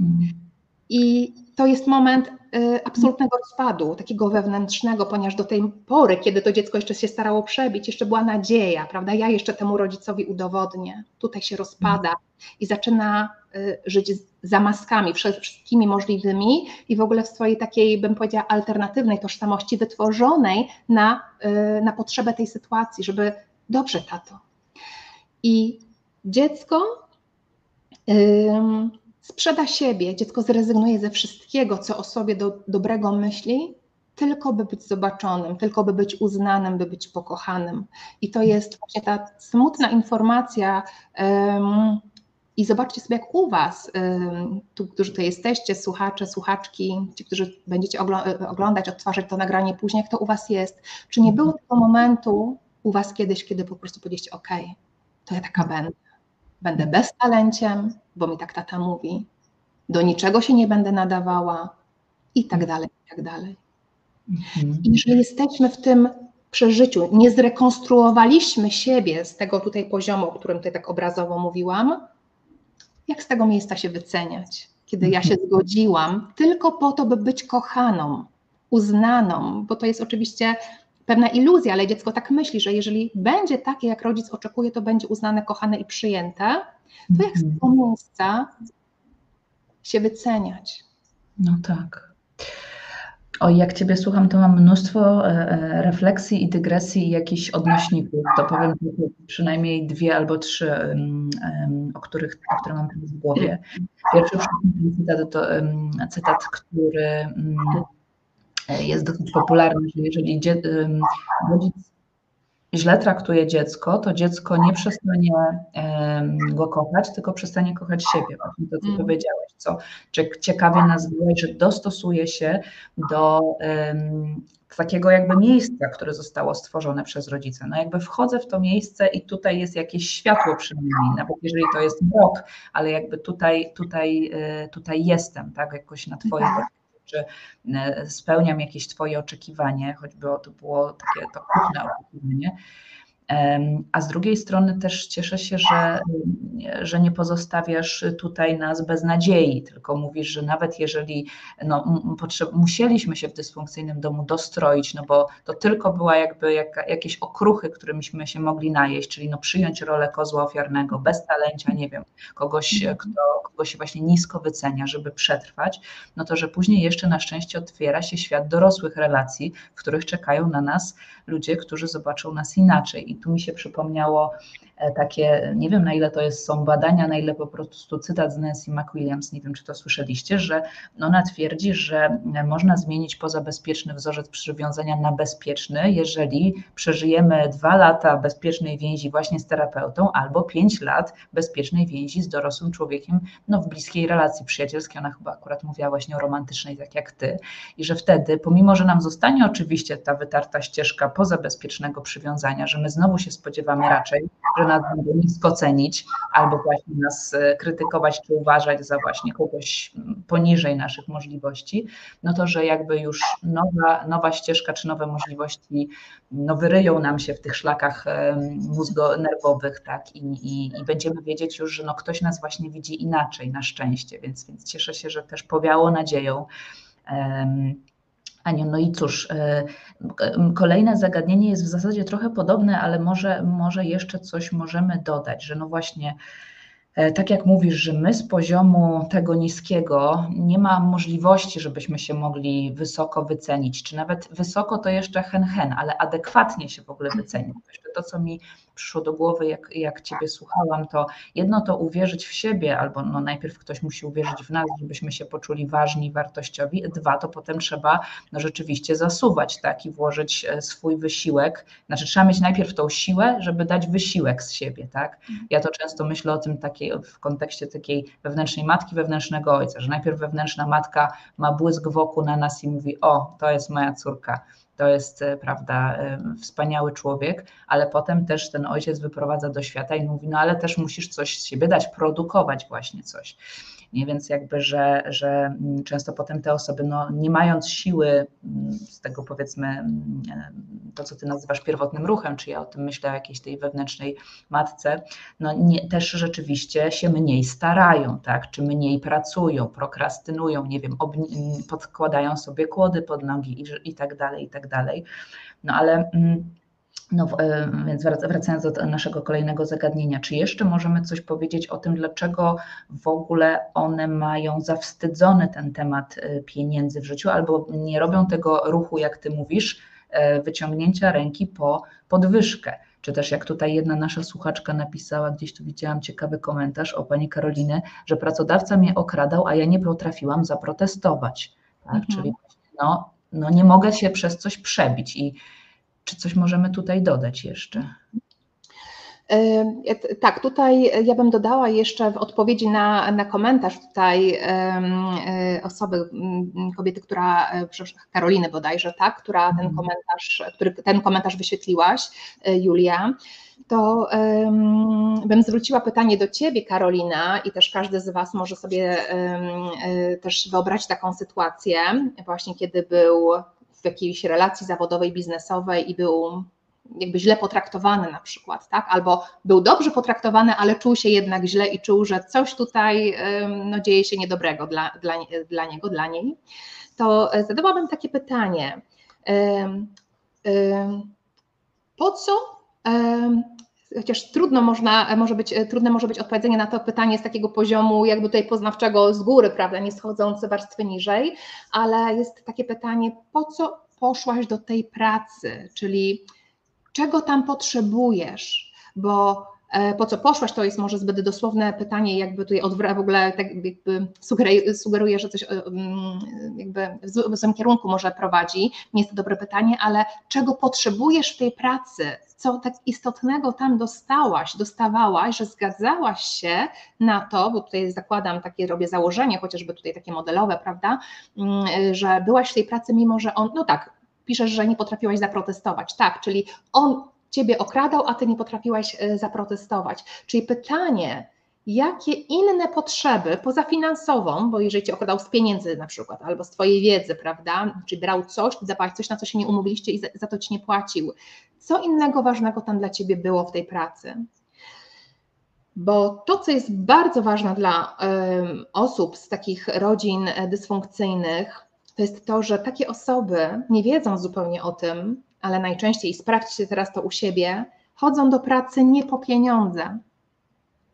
Mm. I to jest moment y, absolutnego rozpadu, takiego wewnętrznego, ponieważ do tej pory, kiedy to dziecko jeszcze się starało przebić, jeszcze była nadzieja, prawda? Ja jeszcze temu rodzicowi udowodnię. Tutaj się rozpada i zaczyna y, żyć za maskami wszystkimi możliwymi i w ogóle w swojej takiej, bym powiedziała, alternatywnej tożsamości wytworzonej na, y, na potrzebę tej sytuacji, żeby dobrze, tato. I dziecko sprzeda siebie, dziecko zrezygnuje ze wszystkiego, co o sobie do, dobrego myśli, tylko by być zobaczonym, tylko by być uznanym, by być pokochanym. I to jest właśnie ta smutna informacja. Um, i zobaczcie sobie, jak u Was, tu, którzy to jesteście, słuchacze, słuchaczki, ci, którzy będziecie oglądać, odtwarzać to nagranie później, jak to u Was jest. Czy nie było tego momentu u Was kiedyś, kiedy po prostu powiedzieliście, OK, to ja taka będę. Będę beztalenciem, bo mi tak tata mówi, do niczego się nie będę nadawała i tak dalej, i tak dalej. Mhm. I że jesteśmy w tym przeżyciu, nie zrekonstruowaliśmy siebie z tego tutaj poziomu, o którym tutaj tak obrazowo mówiłam, jak z tego miejsca się wyceniać, kiedy ja się mhm. zgodziłam tylko po to, by być kochaną, uznaną, bo to jest oczywiście pewna iluzja, ale dziecko tak myśli, że jeżeli będzie takie, jak rodzic oczekuje, to będzie uznane, kochane i przyjęte, to jak z mhm. tego miejsca się wyceniać? No tak. O, jak Ciebie słucham, to mam mnóstwo e, e, refleksji i dygresji i jakichś odnośników. To powiem przynajmniej dwie albo trzy, o których, o które mam w głowie. Pierwszy cytat to cytat, który mm, jest dosyć popularny, że jeżeli rodzic źle traktuje dziecko, to dziecko nie przestanie go kochać, tylko przestanie kochać siebie. Właśnie to, co mm. powiedziałeś, co ciekawie nazwałeś, że dostosuje się do takiego jakby miejsca, które zostało stworzone przez rodzica. No jakby wchodzę w to miejsce i tutaj jest jakieś światło przynajmniej, nawet jeżeli to jest mrok, ale jakby tutaj, tutaj, y, tutaj jestem, tak, jakoś na twoje tak czy e, spełniam jakieś Twoje oczekiwanie, choćby to było takie to kuchne oczekiwanie. A z drugiej strony też cieszę się, że, że nie pozostawiasz tutaj nas bez nadziei, tylko mówisz, że nawet jeżeli no, potrzeb, musieliśmy się w dysfunkcyjnym domu dostroić, no bo to tylko była jakby jak, jakieś okruchy, którymiśmy się mogli najeść, czyli no przyjąć rolę kozła ofiarnego, bez talencia, nie wiem, kogoś, kto, kogo się właśnie nisko wycenia, żeby przetrwać, no to że później jeszcze na szczęście otwiera się świat dorosłych relacji, w których czekają na nas ludzie, którzy zobaczą nas inaczej. Tu mi się przypomniało takie, nie wiem na ile to jest, są badania, na ile po prostu cytat z Nancy McWilliams, nie wiem czy to słyszeliście, że ona twierdzi, że można zmienić pozabezpieczny wzorzec przywiązania na bezpieczny, jeżeli przeżyjemy dwa lata bezpiecznej więzi właśnie z terapeutą albo pięć lat bezpiecznej więzi z dorosłym człowiekiem no, w bliskiej relacji przyjacielskiej. Ona chyba akurat mówiła właśnie o romantycznej, tak jak ty. I że wtedy, pomimo, że nam zostanie oczywiście ta wytarta ścieżka pozabezpiecznego przywiązania, że my znowu się spodziewamy raczej, że nas będą nisko cenić, albo właśnie nas e, krytykować czy uważać za właśnie kogoś poniżej naszych możliwości, no to, że jakby już nowa, nowa ścieżka czy nowe możliwości no wyryją nam się w tych szlakach mózgo-nerwowych, tak, i, i, i będziemy wiedzieć już, że no ktoś nas właśnie widzi inaczej, na szczęście, więc, więc cieszę się, że też powiało nadzieją. Aniu, no i cóż, e, kolejne zagadnienie jest w zasadzie trochę podobne, ale może, może jeszcze coś możemy dodać, że no właśnie tak jak mówisz, że my z poziomu tego niskiego nie ma możliwości, żebyśmy się mogli wysoko wycenić, czy nawet wysoko to jeszcze hen hen, ale adekwatnie się w ogóle wycenić. To, co mi przyszło do głowy, jak, jak Ciebie słuchałam, to jedno to uwierzyć w siebie, albo no najpierw ktoś musi uwierzyć w nas, żebyśmy się poczuli ważni, wartościowi. Dwa, to potem trzeba no rzeczywiście zasuwać, tak, i włożyć e, swój wysiłek. Znaczy trzeba mieć najpierw tą siłę, żeby dać wysiłek z siebie, tak. Ja to często myślę o tym takiej w kontekście takiej wewnętrznej matki, wewnętrznego ojca, że najpierw wewnętrzna matka ma błysk wokół na nas i mówi: O, to jest moja córka, to jest, e, prawda, e, wspaniały człowiek, ale potem też ten ojciec wyprowadza do świata i mówi: No, ale też musisz coś z siebie dać, produkować właśnie coś. Nie? Więc jakby, że, że mm, często potem te osoby, no, nie mając siły mm, z tego powiedzmy, mm, to co ty nazywasz pierwotnym ruchem, czy ja o tym myślę o jakiejś tej wewnętrznej matce, no nie, też rzeczywiście się mniej starają, tak? czy mniej pracują, prokrastynują, nie wiem, podkładają sobie kłody pod nogi i, i tak dalej, i tak dalej. No ale no, e, więc wracając do naszego kolejnego zagadnienia, czy jeszcze możemy coś powiedzieć o tym, dlaczego w ogóle one mają zawstydzony ten temat e, pieniędzy w życiu, albo nie robią tego ruchu, jak ty mówisz, e, wyciągnięcia ręki po podwyżkę? Czy też jak tutaj jedna nasza słuchaczka napisała, gdzieś tu widziałam ciekawy komentarz o pani Karoliny, że pracodawca mnie okradał, a ja nie potrafiłam zaprotestować. Tak? Mhm. Czyli no, no nie mogę się przez coś przebić i czy coś możemy tutaj dodać jeszcze? E, tak, tutaj ja bym dodała jeszcze w odpowiedzi na, na komentarz tutaj e, osoby, kobiety, która, e, Karoliny bodajże, tak, która ten mhm. komentarz, który ten komentarz wyświetliłaś, Julia, to bym zwróciła pytanie do Ciebie, Karolina, i też każdy z Was może sobie też wyobrazić taką sytuację, właśnie kiedy był jakiejś relacji zawodowej, biznesowej i był jakby źle potraktowany na przykład, tak? Albo był dobrze potraktowany, ale czuł się jednak źle i czuł, że coś tutaj no, dzieje się niedobrego dla, dla, dla niego, dla niej, to e, zadałabym takie pytanie. Po co chociaż trudno można, może być, trudne może być odpowiedzenie na to pytanie z takiego poziomu jakby tutaj poznawczego z góry, prawda, nie schodzące warstwy niżej, ale jest takie pytanie, po co poszłaś do tej pracy, czyli czego tam potrzebujesz, bo e, po co poszłaś, to jest może zbyt dosłowne pytanie, jakby tutaj odwra- w ogóle tak jakby sugeruje, że coś e, mm, jakby w złym kierunku może prowadzi. Nie jest to dobre pytanie, ale czego potrzebujesz w tej pracy? Co tak istotnego tam dostałaś, dostawałaś, że zgadzałaś się na to, bo tutaj zakładam takie, robię założenie, chociażby tutaj takie modelowe, prawda, mm, że byłaś w tej pracy, mimo że on, no tak, piszesz, że nie potrafiłaś zaprotestować. Tak, czyli on ciebie okradał, a ty nie potrafiłaś e, zaprotestować. Czyli pytanie, jakie inne potrzeby poza finansową, bo jeżeli cię okradał z pieniędzy na przykład, albo z twojej wiedzy, prawda, czy brał coś, dawać coś, na co się nie umówiliście i za, za to ci nie płacił, co innego ważnego tam dla ciebie było w tej pracy? Bo to, co jest bardzo ważne dla y, osób z takich rodzin dysfunkcyjnych, to jest to, że takie osoby nie wiedzą zupełnie o tym, ale najczęściej, sprawdźcie teraz to u siebie, chodzą do pracy nie po pieniądze,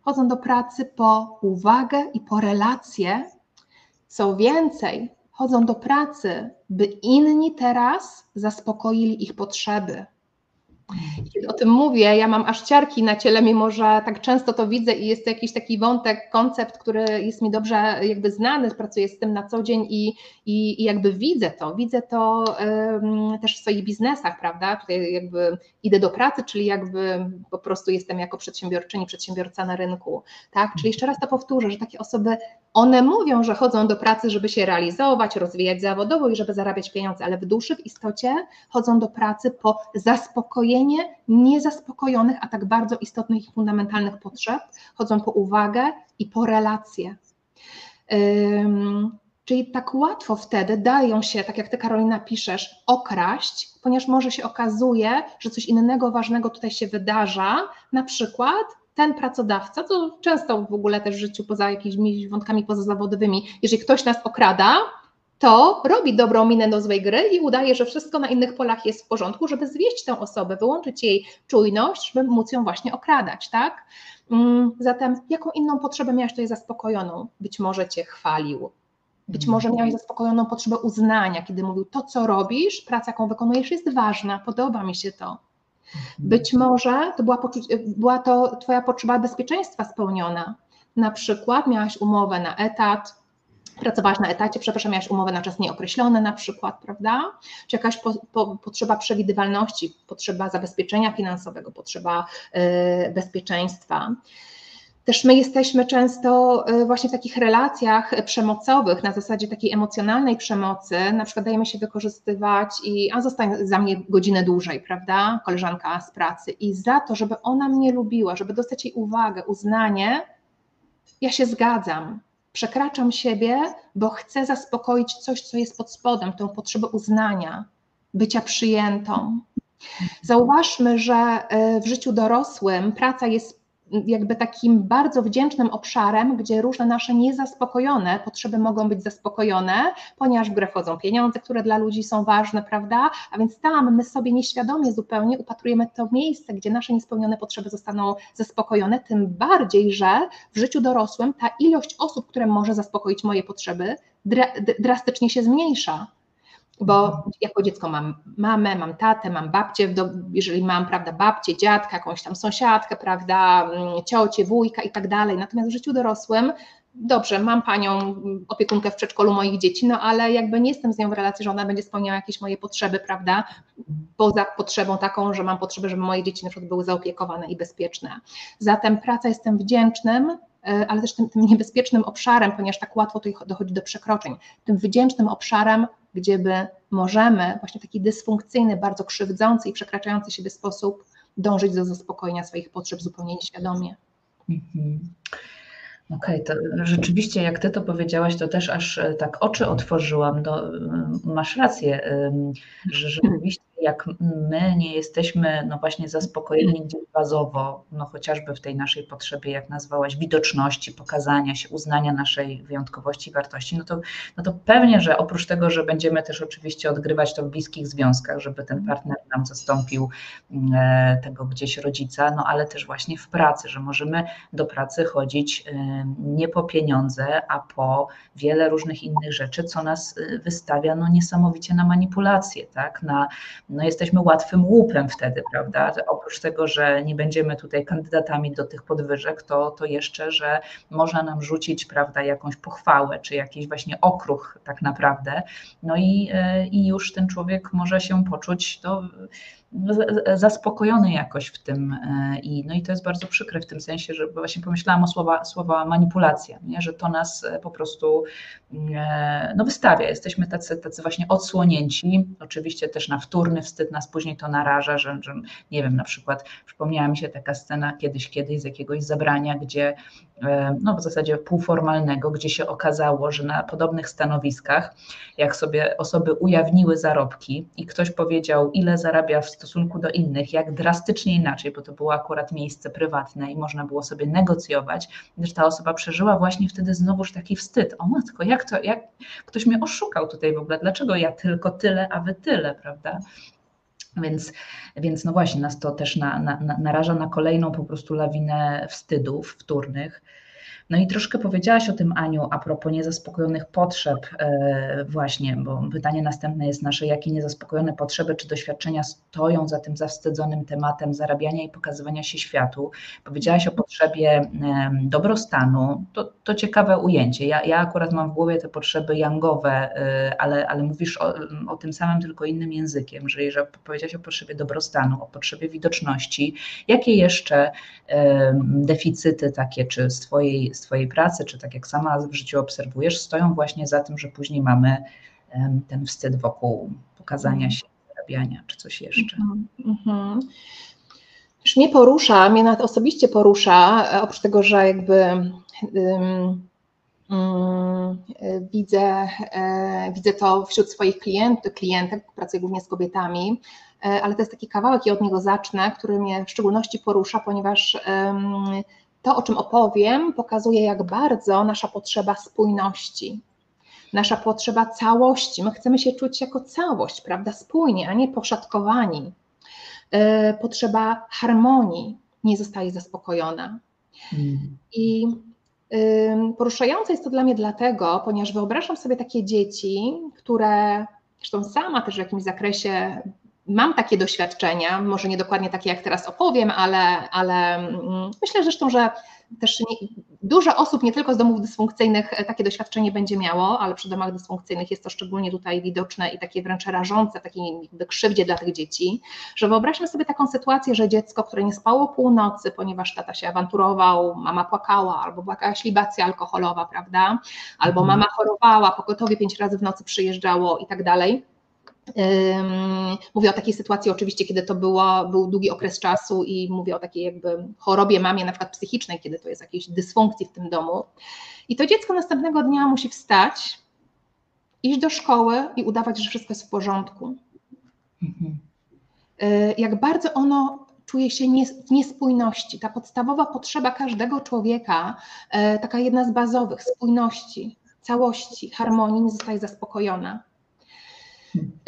chodzą do pracy po uwagę i po relacje. Co więcej, chodzą do pracy, by inni teraz zaspokoili ich potrzeby. Kiedy o tym mówię, ja mam aż ciarki na ciele, mimo że tak często to widzę i jest to jakiś taki wątek, koncept, który jest mi dobrze jakby znany, pracuję z tym na co dzień i, i, i jakby widzę to, widzę to um, też w swoich biznesach, prawda? Tutaj jakby idę do pracy, czyli jakby po prostu jestem jako przedsiębiorczyni, przedsiębiorca na rynku, tak? Czyli jeszcze raz to powtórzę, że takie osoby, one mówią, że chodzą do pracy, żeby się realizować, rozwijać zawodowo i żeby zarabiać pieniądze, ale w duszy, w istocie chodzą do pracy po zaspokojeniu niezaspokojonych, a tak bardzo istotnych i fundamentalnych potrzeb, chodzą po uwagę i po relacje. Czyli tak łatwo wtedy dają się, tak jak ty Karolina piszesz, okraść, ponieważ może się okazuje, że coś innego ważnego tutaj się wydarza, na przykład ten pracodawca, to często w ogóle też w życiu poza jakimiś wątkami pozazawodowymi, jeżeli ktoś nas okrada, to robi dobrą minę do złej gry i udaje, że wszystko na innych polach jest w porządku, żeby zwieść tę osobę, wyłączyć jej czujność, żeby móc ją właśnie okradać, tak? Mm, zatem jaką inną potrzebę miałeś tutaj zaspokojoną? Być może cię chwalił, być może mhm. miałeś zaspokojoną potrzebę uznania, kiedy mówił, to co robisz, praca jaką wykonujesz jest ważna, podoba mi się to. Mhm. Być może to była, była to twoja potrzeba bezpieczeństwa spełniona. Na przykład miałaś umowę na etat, pracowałaś na etacie, przepraszam, miałaś umowę na czas nieokreślony na przykład, prawda? Czy jakaś po, po, potrzeba przewidywalności, potrzeba zabezpieczenia finansowego, potrzeba y, bezpieczeństwa. Też my jesteśmy często y, właśnie w takich relacjach przemocowych, na zasadzie takiej emocjonalnej przemocy, na przykład dajemy się wykorzystywać i a zostań za mnie godzinę dłużej, prawda, koleżanka z pracy i za to, żeby ona mnie lubiła, żeby dostać jej uwagę, uznanie, ja się zgadzam, przekraczam siebie, bo chcę zaspokoić coś, co jest pod spodem, tą potrzebę uznania, bycia przyjętą. Zauważmy, że e, w życiu dorosłym praca jest jakby takim bardzo wdzięcznym obszarem, gdzie różne nasze niezaspokojone potrzeby mogą być zaspokojone, ponieważ w grę wchodzą pieniądze, które dla ludzi są ważne, prawda? A więc tam my sobie nieświadomie zupełnie upatrujemy to miejsce, gdzie nasze niespełnione potrzeby zostaną zaspokojone, tym bardziej, że w życiu dorosłym ta ilość osób, które może zaspokoić moje potrzeby, drastycznie się zmniejsza bo jako dziecko mam mamę, mam tatę, mam babcię, jeżeli mam, prawda, babcię, dziadka, jakąś tam sąsiadkę, prawda, mm, ciocię, wujka i tak dalej, natomiast w życiu dorosłym dobrze, mam panią opiekunkę w przedszkolu moich dzieci, no ale jakby nie jestem z nią w relacji, że ona będzie spełniała jakieś moje potrzeby, prawda, poza potrzebą taką, że mam potrzebę, żeby moje dzieci na przykład były zaopiekowane i bezpieczne. Zatem praca jestem wdzięcznym, ale też tym, tym niebezpiecznym obszarem, ponieważ tak łatwo tutaj dochodzi do przekroczeń, tym wdzięcznym obszarem gdzieby możemy właśnie taki dysfunkcyjny, bardzo krzywdzący i przekraczający siebie sposób dążyć do zaspokojenia swoich potrzeb zupełnie nieświadomie. Mhm. Okej, okay, to rzeczywiście jak ty to powiedziałaś, to też aż e, tak oczy otworzyłam. Do, masz rację, że rzeczywiście jak my nie jesteśmy no właśnie zaspokojeni gdzieś bazowo, no chociażby w tej naszej potrzebie, jak nazwałaś, widoczności, pokazania się, uznania naszej wyjątkowości i wartości, no to, no to pewnie, że oprócz tego, że będziemy też oczywiście odgrywać to w bliskich związkach, żeby ten partner nam zastąpił e, tego gdzieś rodzica, no ale też właśnie w pracy, że możemy do pracy chodzić e, nie po pieniądze, a po wiele różnych innych rzeczy, co nas e, wystawia no niesamowicie na manipulacje, tak, na no jesteśmy łatwym łupem wtedy, prawda? Oprócz tego, że nie będziemy tutaj kandydatami do tych podwyżek, to, to jeszcze, że można nam rzucić, prawda, jakąś pochwałę, czy jakiś właśnie okruch tak naprawdę, no i, i już ten człowiek może się poczuć to zaspokojony jakoś w tym i, no i to jest bardzo przykre w tym sensie, że właśnie pomyślałam o słowa, słowa manipulacja, nie? że to nas po prostu no, wystawia, jesteśmy tacy, tacy właśnie odsłonięci, oczywiście też na wtórny wstyd nas później to naraża, że, że nie wiem, na przykład przypomniała mi się taka scena kiedyś, kiedyś z jakiegoś zabrania, gdzie no w zasadzie półformalnego, gdzie się okazało, że na podobnych stanowiskach, jak sobie osoby ujawniły zarobki i ktoś powiedział, ile zarabia w stosunku do innych, jak drastycznie inaczej, bo to było akurat miejsce prywatne i można było sobie negocjować, gdyż ta osoba przeżyła właśnie wtedy znowuż taki wstyd. O matko, jak to, jak ktoś mnie oszukał tutaj w ogóle, dlaczego ja tylko tyle, a wy tyle, prawda? Więc, więc no właśnie, nas to też na, na, naraża na kolejną po prostu lawinę wstydów wtórnych. No i troszkę powiedziałaś o tym, Aniu, a propos niezaspokojonych potrzeb, e, właśnie, bo pytanie następne jest nasze, jakie niezaspokojone potrzeby czy doświadczenia stoją za tym zawstydzonym tematem zarabiania i pokazywania się światu. Powiedziałaś o potrzebie dobrostanu, to, to ciekawe ujęcie. Ja, ja akurat mam w głowie te potrzeby yangowe, e, ale, ale mówisz o, o tym samym, tylko innym językiem, że jeżeli powiedziałaś o potrzebie dobrostanu, o potrzebie widoczności, jakie jeszcze deficyty takie, czy z Twojej swojej pracy, czy tak jak sama w życiu obserwujesz, stoją właśnie za tym, że później mamy ten wstyd wokół pokazania się, zarabiania, czy coś jeszcze. Mm-hmm. Już mnie porusza, mnie nawet osobiście porusza, e, oprócz tego, że jakby um, um, widzę, e, widzę to wśród swoich klientów, klientek, pracuję głównie z kobietami, e, ale to jest taki kawałek i od niego zacznę, który mnie w szczególności porusza, ponieważ um, to, o czym opowiem, pokazuje, jak bardzo nasza potrzeba spójności, nasza potrzeba całości. My chcemy się czuć jako całość, prawda? Spójnie, a nie poszatkowani. E, potrzeba harmonii nie zostaje zaspokojona. Hmm. I poruszające jest to dla mnie dlatego, ponieważ wyobrażam sobie takie dzieci, które zresztą sama też w jakimś zakresie mam takie doświadczenia, może nie dokładnie takie jak teraz opowiem, ale, ale mm, myślę zresztą, że też nie, dużo osób, nie tylko z domów dysfunkcyjnych, e, takie doświadczenie będzie miało, ale przy domach dysfunkcyjnych jest to szczególnie tutaj widoczne i takie wręcz rażące, takiej jakby krzywdzie dla tych dzieci, że wyobraźmy sobie taką sytuację, że dziecko, które nie spało północy, ponieważ tata się awanturował, mama płakała, albo była jakaś libacja alkoholowa, prawda, albo mhm. mama chorowała, pogotowie pięć razy w nocy przyjeżdżało i tak dalej, Mówię o takiej sytuacji oczywiście, kiedy to było, był długi okres czasu i mówię o takiej jakby chorobie mamie na przykład psychicznej, kiedy to jest jakiejś dysfunkcji w tym domu. I to dziecko następnego dnia musi wstać, iść do szkoły i udawać, że wszystko jest w porządku. Mhm. Y, jak bardzo ono czuje się w niespójności. Ta podstawowa potrzeba każdego człowieka, y, taka jedna z bazowych, spójności, całości, harmonii nie zostaje zaspokojona.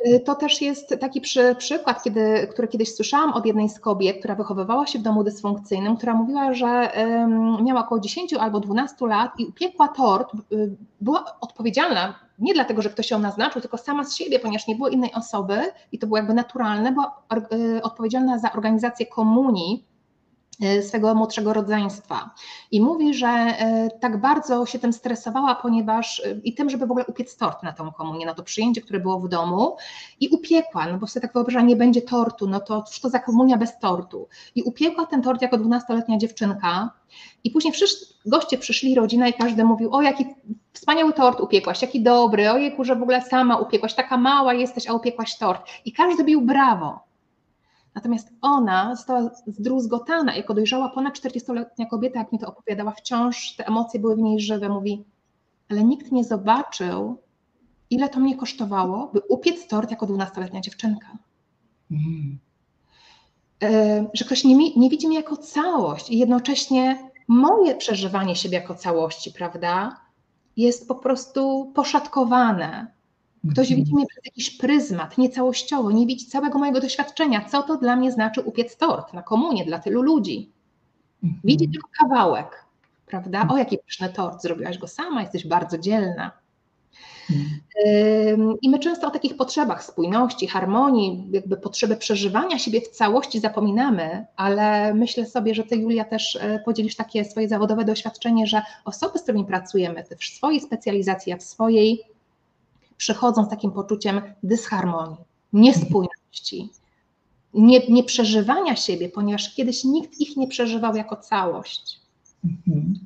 Y, to też jest taki przy, przykład, kiedy, który kiedyś słyszałam od jednej z kobiet, która wychowywała się w domu dysfunkcyjnym, która mówiła, że um, miała około 10 albo 12 lat i upiekła tort, y, była odpowiedzialna nie dlatego, że ktoś ją naznaczył, tylko sama z siebie, ponieważ nie było innej osoby i to było jakby naturalne, była y, odpowiedzialna za organizację komunii E, swego młodszego rodzeństwa. I mówi, że e, tak bardzo się tym stresowała, ponieważ e, i tym, żeby w ogóle upiec tort na tą komunię, na to przyjęcie, które było w domu i upiekła, no bo sobie tak wyobraża, nie będzie tortu, no to cóż to za komunia bez tortu. I upiekła ten tort jako dwunastoletnia dziewczynka i później wszyscy goście przyszli, rodzina i każdy mówił, o jaki wspaniały tort upiekłaś, jaki dobry, ojejku, że w ogóle sama upiekłaś, taka mała jesteś, a upiekłaś tort. I każdy bił brawo. Natomiast ona została zdruzgotana jako dojrzała ponad 40-letnia kobieta, jak mi to opowiadała, wciąż te emocje były w niej żywe. Mówi, ale nikt nie zobaczył, ile to mnie kosztowało, by upiec tort jako 12-letnia dziewczynka. Mm. Że ktoś nie, nie widzi mnie jako całość i jednocześnie moje przeżywanie siebie jako całości, prawda, jest po prostu poszatkowane, Ktoś widzi mhm. mnie przez jakiś pryzmat, niecałościowo, nie widzi całego mojego doświadczenia, co to dla mnie znaczy upiec tort na komunie dla tylu ludzi. Mhm. Widzi tylko kawałek, prawda? O, jaki pyszny tort, zrobiłaś go sama, jesteś bardzo dzielna. Mhm. I my często o takich potrzebach spójności, harmonii, jakby potrzeby przeżywania siebie w całości zapominamy, ale myślę sobie, że Ty, Julia, też e, podzielisz takie swoje zawodowe doświadczenie, że osoby, z którymi pracujemy, w swojej specjalizacji, a w swojej przychodzą z takim poczuciem dysharmonii, niespójności. nie, nie przeżywania siebie, ponieważ kiedyś nikt ich nie przeżywał jako całość. Mhm.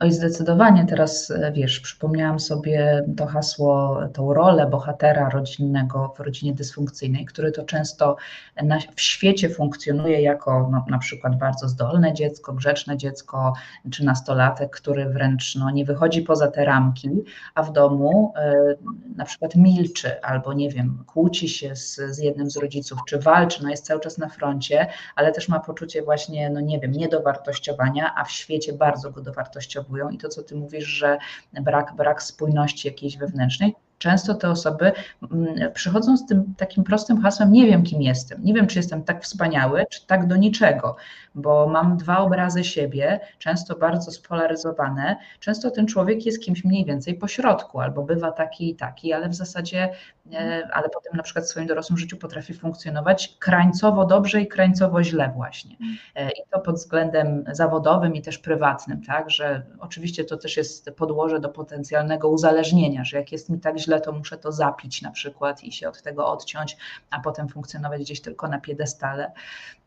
Oj, zdecydowanie teraz, e, wiesz, przypomniałam sobie to hasło, tą rolę bohatera rodzinnego w rodzinie dysfunkcyjnej, który to często na, w świecie funkcjonuje jako no, na przykład bardzo zdolne dziecko, grzeczne dziecko, czy nastolatek, który wręcz no, nie wychodzi poza te ramki, a w domu y, na przykład milczy albo nie wiem, kłóci się z, z jednym z rodziców, czy walczy, no jest cały czas na froncie, ale też ma poczucie właśnie, no nie wiem, niedowartościowania, a w świecie bardzo go dowartościowania i to, co ty mówisz, że brak, brak spójności jakiejś wewnętrznej, często te osoby mm, przychodzą z tym takim prostym hasłem: Nie wiem, kim jestem, nie wiem, czy jestem tak wspaniały, czy tak do niczego, bo mam dwa obrazy siebie, często bardzo spolaryzowane. Często ten człowiek jest kimś mniej więcej pośrodku, albo bywa taki i taki, ale w zasadzie, e, ale potem na przykład w swoim dorosłym życiu potrafi funkcjonować krańcowo dobrze i krańcowo źle, właśnie. E, I to pod względem zawodowym i też prywatnym, tak, że oczywiście to też jest podłoże do potencjalnego uzależnienia, że jak jest mi tak źle, źle, to muszę to zapić na przykład i się od tego odciąć, a potem funkcjonować gdzieś tylko na piedestale.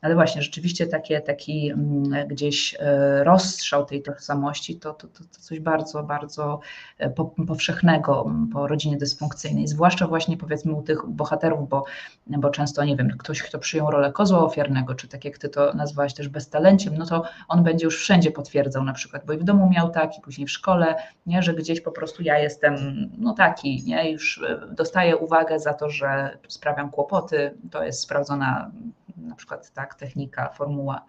Ale właśnie rzeczywiście takie, taki mm, gdzieś e, rozstrzał tej tożsamości to, to, to, to coś bardzo, bardzo e, powszechnego po rodzinie dysfunkcyjnej, zwłaszcza właśnie powiedzmy u tych bohaterów, bo, bo często, nie wiem, ktoś, kto przyjął rolę kozła ofiarnego, czy tak jak ty to nazwałaś też beztalenciem, no to on będzie już wszędzie potwierdzał na przykład, bo i w domu miał tak, i później w szkole, nie, że gdzieś po prostu ja jestem no taki, nie, już e, dostaję uwagę za to, że sprawiam kłopoty, to jest sprawdzona na przykład tak, technika, formuła.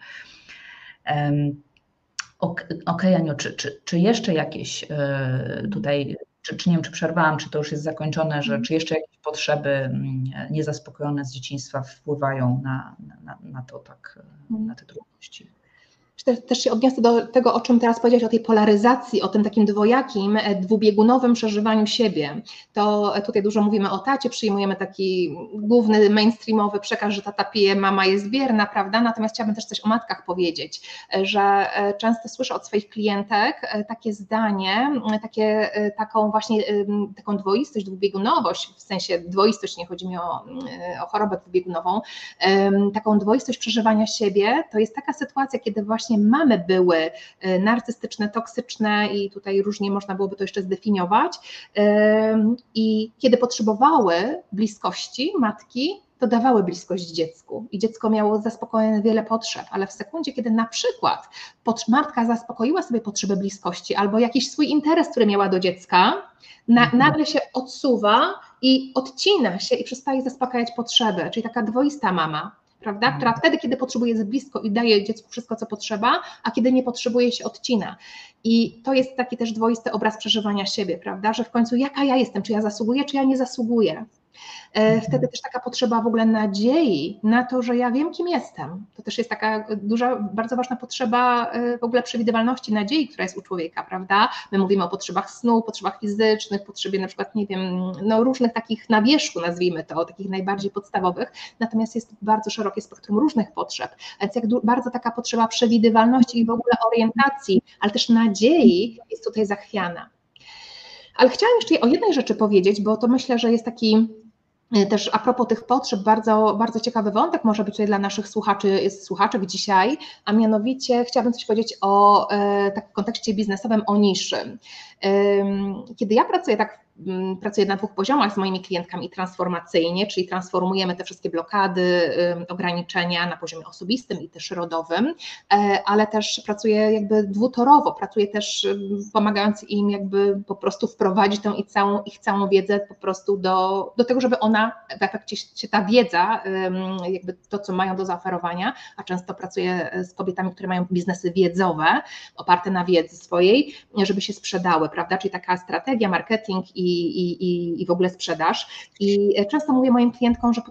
Okej, okay, Aniu, czy, czy, czy jeszcze jakieś e, tutaj, czy, czy nie wiem, czy przerwałam, czy to już jest zakończone, że czy jeszcze jakieś potrzeby mm, niezaspokojone z dzieciństwa wpływają na, na, na to tak, na te trudności? Też się odniosę do tego, o czym teraz powiedziałeś, o tej polaryzacji, o tym takim dwojakim, e, dwubiegunowym przeżywaniu siebie. To e, tutaj dużo mówimy o tacie, przyjmujemy taki główny mainstreamowy przekaz, że tata pije, mama jest bierna, prawda? Natomiast chciałabym też coś o matkach powiedzieć, e, że często słyszę od swoich klientek takie zdanie, takie, taką właśnie taką dwoistość, dwubiegunowość, w sensie dwoistość, nie chodzi mi o, o chorobę dwubiegunową, taką dwoistość przeżywania siebie, to jest taka sytuacja, kiedy właśnie właśnie mamy były e, narcystyczne, toksyczne i tutaj różnie można byłoby to jeszcze zdefiniować. I kiedy potrzebowały bliskości matki, to dawały bliskość dziecku i dziecko miało zaspokojone wiele potrzeb, ale w sekundzie, kiedy na przykład matka zaspokoiła sobie potrzebę bliskości albo jakiś swój interes, który miała do dziecka, na, mhm. nagle się odsuwa i odcina się i przestaje zaspokajać potrzeby, czyli taka dwoista mama prawda? Mhm. Która wtedy, kiedy potrzebuje, jest blisko i daje dziecku wszystko, co potrzeba, a kiedy nie potrzebuje, się odcina. I to jest taki też dwoisty obraz przeżywania siebie, prawda? Że w końcu jaka ja jestem, czy ja zasługuję, czy ja nie zasługuję. E, mhm. Wtedy też taka potrzeba w ogóle nadziei na to, że ja wiem, kim jestem. To też jest taka duża, bardzo ważna potrzeba e, w ogóle przewidywalności, nadziei, która jest u człowieka, prawda? My mówimy o potrzebach snu, potrzebach fizycznych, potrzebie na przykład, nie wiem, no różnych takich na wierzchu, nazwijmy to, takich najbardziej podstawowych, natomiast jest bardzo szerokie spektrum różnych potrzeb, więc jak bardzo taka potrzeba przewidywalności i w ogóle orientacji, ale też nadziei jest tutaj zachwiana. Ale chciałam jeszcze o jednej rzeczy powiedzieć, bo to myślę, że jest taki też a propos tych potrzeb, bardzo, bardzo ciekawy wątek może być tutaj dla naszych słuchaczy, słuchaczek dzisiaj, a mianowicie chciałabym coś powiedzieć o e, tak w kontekście biznesowym, o niszy. Kiedy ja pracuję tak Mm, pracuję na dwóch poziomach z moimi klientkami transformacyjnie, czyli transformujemy te wszystkie blokady, ograniczenia na poziomie osobistym i też rodowym, e, ale też pracuję jakby dwutorowo, pracuję też pomagając im jakby po prostu wprowadzić tą ich całą, ich całą wiedzę po prostu do, do tego, żeby ona w efekcie się ta wiedza, jakby to, co mają do zaoferowania, a często pracuję z kobietami, które mają biznesy wiedzowe, oparte na wiedzy swojej, żeby się sprzedały, prawda, czyli taka strategia, marketing i i, i, w ogóle sprzedaż. I często mówię moim klientkom, że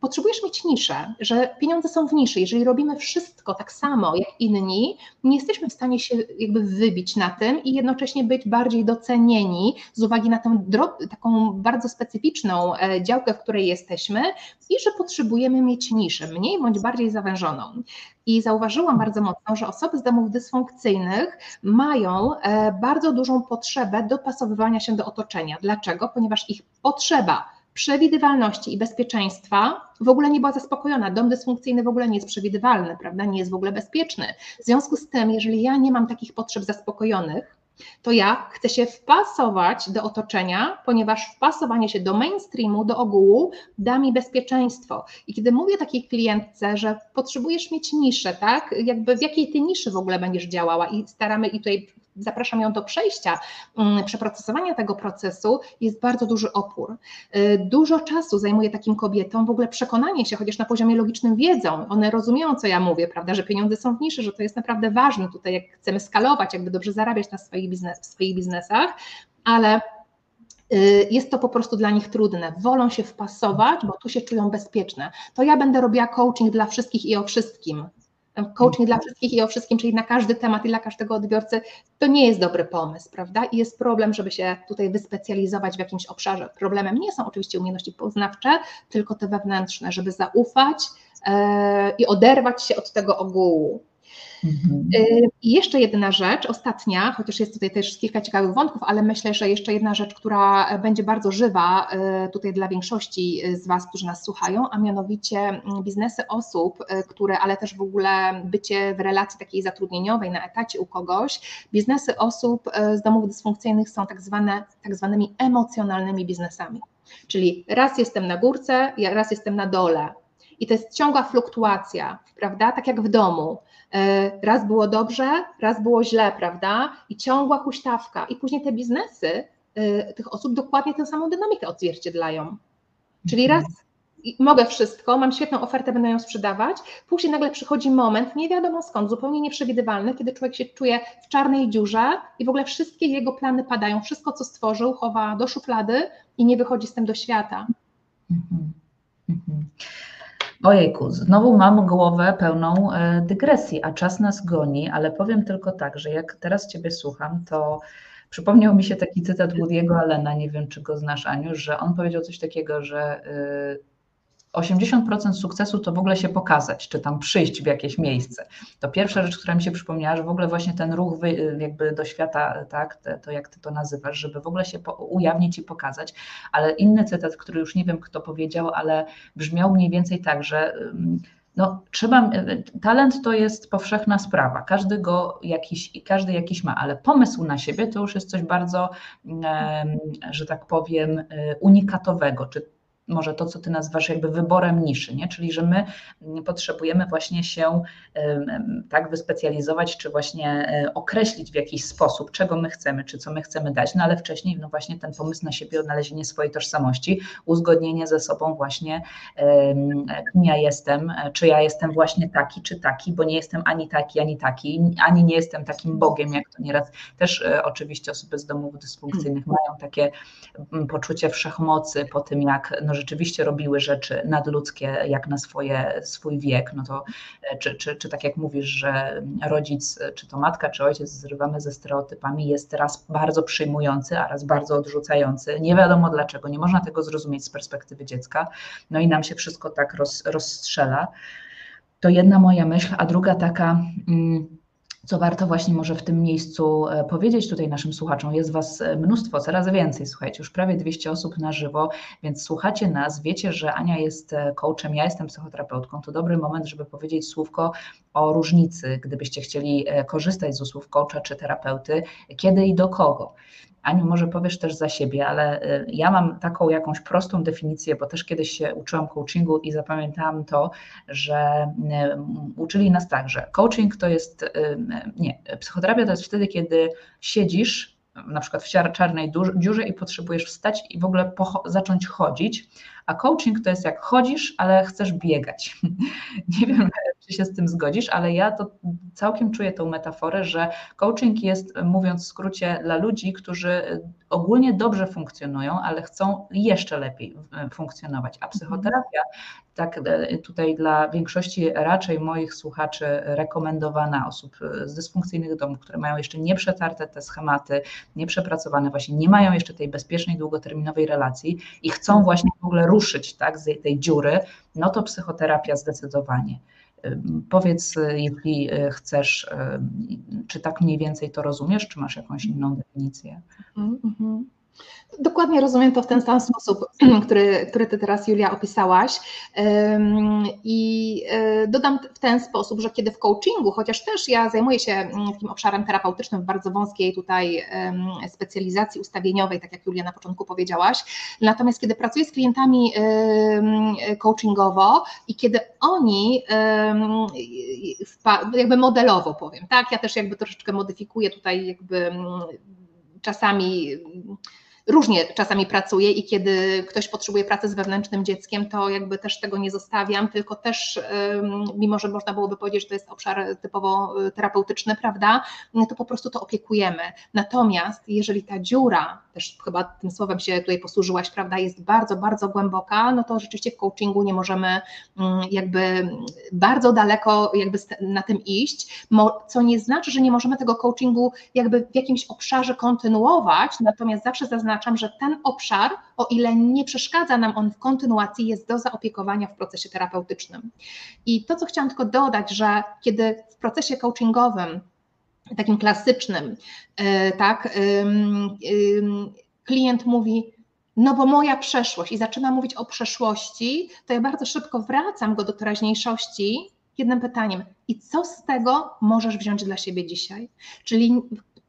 potrzebujesz mieć niszę, że pieniądze są w niszy. Jeżeli robimy wszystko tak samo jak inni, nie jesteśmy w stanie się jakby wybić na tym i jednocześnie być bardziej docenieni z uwagi na tę taką bardzo specyficzną e, działkę, w której jesteśmy i że potrzebujemy mieć niszę, mniej bądź bardziej zawężoną. I zauważyłam bardzo mocno, że osoby z domów dysfunkcyjnych mają e, bardzo dużą potrzebę dopasowywania się do otoczenia. Dlaczego? Ponieważ ich potrzeba przewidywalności i bezpieczeństwa w ogóle nie była zaspokojona. Dom dysfunkcyjny w ogóle nie jest przewidywalny, prawda? Nie jest w ogóle bezpieczny. W związku z tym, jeżeli ja nie mam takich potrzeb zaspokojonych, to ja chcę się wpasować do otoczenia, ponieważ wpasowanie się do mainstreamu, do ogółu da mi bezpieczeństwo. I kiedy mówię takiej klientce, że potrzebujesz mieć niszę, tak? Jakby w jakiej ty niszy w ogóle będziesz działała i staramy i tutaj zapraszam ją do przejścia, mm, przeprocesowania tego procesu, jest bardzo duży opór. Y, dużo czasu zajmuje takim kobietom w ogóle przekonanie się, chociaż na poziomie logicznym wiedzą, one rozumieją, co ja mówię, prawda, że pieniądze są w niszy, że to jest naprawdę ważne tutaj, jak chcemy skalować, jakby dobrze zarabiać na swoich, biznes, w swoich biznesach, ale y, jest to po prostu dla nich trudne. Wolą się wpasować, bo tu się czują bezpieczne. To ja będę robiła coaching dla wszystkich i o wszystkim coaching dla wszystkich i o wszystkim, czyli na każdy temat i dla każdego odbiorcy, to nie jest dobry pomysł, prawda? I jest problem, żeby się tutaj wyspecjalizować w jakimś obszarze. Problemem nie są oczywiście umiejętności poznawcze, tylko te wewnętrzne, żeby zaufać yy, i oderwać się od tego ogółu. Mhm. Y, I jeszcze jedna rzecz, ostatnia, chociaż jest tutaj też kilka ciekawych wątków, ale myślę, że jeszcze jedna rzecz, która będzie bardzo żywa y, tutaj dla większości z Was, którzy nas słuchają, a mianowicie mm, biznesy osób, y, które, ale też w ogóle bycie w relacji takiej zatrudnieniowej na etacie u kogoś, biznesy osób z domów dysfunkcyjnych są tak, zwane, tak zwanymi emocjonalnymi biznesami. Czyli raz jestem na górce, raz jestem na dole. I to jest ciągła fluktuacja, prawda? Tak jak w domu. E, raz było dobrze, raz było źle, prawda? I ciągła huśtawka. I później te biznesy e, tych osób dokładnie tę samą dynamikę odzwierciedlają. Czyli mhm. raz mogę wszystko, mam świetną ofertę, będę ją sprzedawać, później nagle przychodzi moment, nie wiadomo skąd, zupełnie nieprzewidywalny, kiedy człowiek się czuje w czarnej dziurze i w ogóle wszystkie jego plany padają, wszystko co stworzył chowa do szuflady i nie wychodzi z tym do świata. Mhm. Mhm. Ojejku, znowu mam głowę pełną e, dygresji, a czas nas goni, ale powiem tylko tak, że jak teraz Ciebie słucham, to przypomniał mi się taki cytat Woody'ego Allena, nie wiem czy go znasz Aniu, że on powiedział coś takiego, że e, 80% sukcesu to w ogóle się pokazać, czy tam przyjść w jakieś miejsce. To pierwsza rzecz, która mi się przypomniała, że w ogóle właśnie ten ruch wy, jakby do świata, tak, to jak ty to nazywasz, żeby w ogóle się po, ujawnić i pokazać. Ale inny cytat, który już nie wiem kto powiedział, ale brzmiał mniej więcej tak, że no, trzeba, talent to jest powszechna sprawa, każdy go jakiś, każdy jakiś ma, ale pomysł na siebie to już jest coś bardzo, że tak powiem, unikatowego, czy może to, co ty nazywasz jakby wyborem niszy, nie? czyli że my potrzebujemy właśnie się tak wyspecjalizować, czy właśnie e, określić w jakiś sposób, czego my chcemy, czy co my chcemy dać, no ale wcześniej no właśnie ten pomysł na siebie, odnalezienie swojej tożsamości, uzgodnienie ze sobą właśnie, kim ja jestem, czy ja jestem właśnie taki, czy taki, bo nie jestem ani taki, ani taki, ani nie jestem takim Bogiem, jak to nieraz też e, oczywiście osoby z domów dysfunkcyjnych mają takie poczucie wszechmocy po tym, jak no, rzeczywiście robiły rzeczy nadludzkie jak na swoje, swój wiek, no to e, czy, czy, czy tak jak mówisz, że rodzic, czy to matka, czy ojciec zrywamy ze stereotypami, jest raz bardzo przyjmujący, a raz bardzo odrzucający. Nie wiadomo dlaczego, nie można tego zrozumieć z perspektywy dziecka, no i nam się wszystko tak roz, rozstrzela. To jedna moja myśl, a druga taka. Mm, co warto właśnie może w tym miejscu e, powiedzieć tutaj naszym słuchaczom. Jest Was e, mnóstwo, coraz więcej, słuchajcie, już prawie 200 osób na żywo, więc słuchacie nas, wiecie, że Ania jest e, coachem, ja jestem psychoterapeutką. To dobry moment, żeby powiedzieć słówko o różnicy, gdybyście chcieli korzystać z usług coacha czy terapeuty, kiedy i do kogo. Aniu, może powiesz też za siebie, ale y, ja mam taką jakąś prostą definicję, bo też kiedyś się uczyłam coachingu i zapamiętałam to, że y, uczyli nas tak, że coaching to jest, y, nie, psychoterapia to jest wtedy, kiedy siedzisz na przykład w czarnej dziurze i potrzebujesz wstać i w ogóle zacząć chodzić, a coaching to jest jak chodzisz, ale chcesz biegać. Nie wiem, czy się z tym zgodzisz, ale ja to całkiem czuję tą metaforę, że coaching jest, mówiąc w skrócie, dla ludzi, którzy ogólnie dobrze funkcjonują, ale chcą jeszcze lepiej funkcjonować. A psychoterapia, tak e, tutaj dla większości raczej moich słuchaczy rekomendowana osób z dysfunkcyjnych domów, które mają jeszcze nieprzetarte te schematy, nieprzepracowane, właśnie nie mają jeszcze tej bezpiecznej, długoterminowej relacji i chcą właśnie w ogóle ruszyć tak, z tej dziury, no to psychoterapia zdecydowanie. Powiedz, jeśli e, chcesz, czy tak mniej więcej to rozumiesz, czy masz jakąś inną definicję? Mm -hmm. Dokładnie rozumiem to w ten sam sposób, który, który Ty teraz, Julia, opisałaś. I e, dodam w ten sposób, że kiedy w coachingu, chociaż też ja zajmuję się mm, takim obszarem terapeutycznym w bardzo wąskiej tutaj specjalizacji ustawieniowej, tak jak Julia na początku powiedziałaś, natomiast kiedy pracuję z klientami coachingowo i kiedy oni jakby modelowo powiem, tak, ja też jakby troszeczkę modyfikuję tutaj jakby mm, czasami różnie czasami pracuję i kiedy ktoś potrzebuje pracy z wewnętrznym dzieckiem, to jakby też tego nie zostawiam, tylko też, mimo że można byłoby powiedzieć, że to jest obszar typowo y, terapeutyczny, prawda, to po prostu to opiekujemy. Natomiast jeżeli ta dziura, też chyba tym słowem się tutaj posłużyłaś, prawda, jest bardzo, bardzo głęboka, no to rzeczywiście w coachingu nie możemy mm, jakby bardzo daleko jakby na tym iść, co nie znaczy, że nie możemy tego coachingu jakby w jakimś obszarze kontynuować, natomiast zawsze zaznaczam, zaznaczam, że ten obszar, o ile nie przeszkadza nam on w kontynuacji, jest do zaopiekowania w procesie terapeutycznym. I to, co chciałam tylko dodać, że kiedy w procesie coachingowym, takim klasycznym, e, tak, klient mówi, no bo moja przeszłość i zaczyna mówić o przeszłości, to ja bardzo szybko wracam go do teraźniejszości jednym pytaniem: i co z tego możesz wziąć dla siebie dzisiaj? Czyli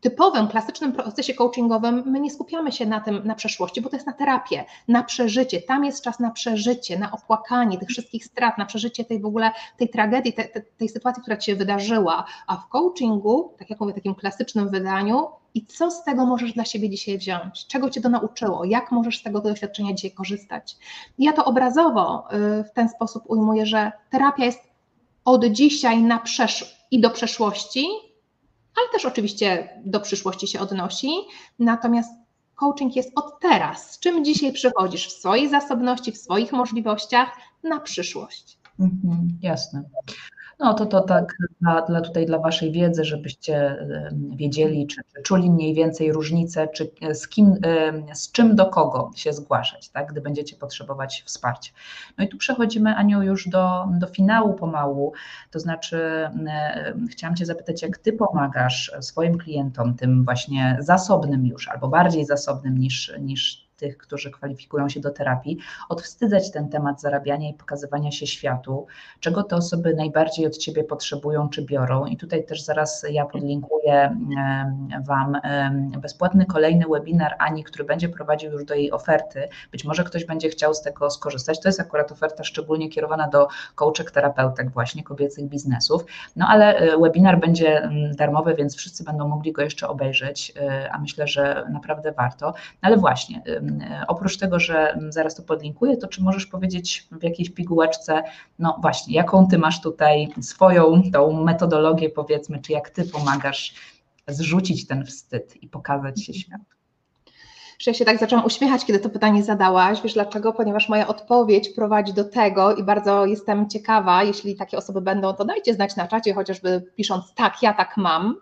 typowym, klasycznym procesie coachingowym my nie skupiamy się na tym, na przeszłości, bo to jest na terapię, na przeżycie. Tam jest czas na przeżycie, na opłakanie tych wszystkich strat, na przeżycie tej w ogóle, tej tragedii, tej, tej sytuacji, która ci się wydarzyła. A w coachingu, tak jak mówię, takim klasycznym wydaniu, i co z tego możesz dla siebie dzisiaj wziąć? Czego cię to nauczyło? Jak możesz z tego doświadczenia dzisiaj korzystać? Ja to obrazowo y, w ten sposób ujmuję, że terapia jest od dzisiaj na przesz- i do przeszłości, ale też oczywiście do przyszłości się odnosi. Natomiast coaching jest od teraz. Z czym dzisiaj przychodzisz w swojej zasobności, w swoich możliwościach na przyszłość. Mhm, jasne. No to to tak dla, dla tutaj dla Waszej wiedzy, żebyście wiedzieli, czy, czy czuli mniej więcej różnicę, czy e, z kim, z czym do kogo się zgłaszać, tak, gdy będziecie potrzebować wsparcia. No i tu przechodzimy, Aniu, już do, do finału pomału, to znaczy chciałam Cię zapytać, jak Ty pomagasz swoim klientom, tym właśnie zasobnym już, albo bardziej zasobnym niż, niż tych, którzy kwalifikują się do terapii, odwstydzać ten temat zarabiania i pokazywania się światu, czego te osoby najbardziej od Ciebie potrzebują czy biorą. I tutaj też zaraz ja podlinkuję Wam bezpłatny kolejny webinar Ani, który będzie prowadził już do jej oferty. Być może ktoś będzie chciał z tego skorzystać. To jest akurat oferta szczególnie kierowana do coachek, terapeutek właśnie kobiecych biznesów. No ale e, webinar będzie darmowy, więc wszyscy będą mogli go jeszcze obejrzeć, e, a myślę, że naprawdę warto. No ale właśnie, oprócz tego, że zaraz to podlinkuję, to czy możesz powiedzieć w jakiejś pigułeczce, no właśnie, jaką ty masz tutaj swoją tą metodologię, powiedzmy, czy jak ty pomagasz zrzucić ten wstyd i pokazać się światu? Że ja się tak zaczęłam uśmiechać, kiedy to pytanie zadałaś. Wiesz dlaczego? Ponieważ moja odpowiedź prowadzi do tego i bardzo jestem ciekawa, jeśli takie osoby będą, to dajcie znać na czacie, chociażby pisząc tak, ja tak mam,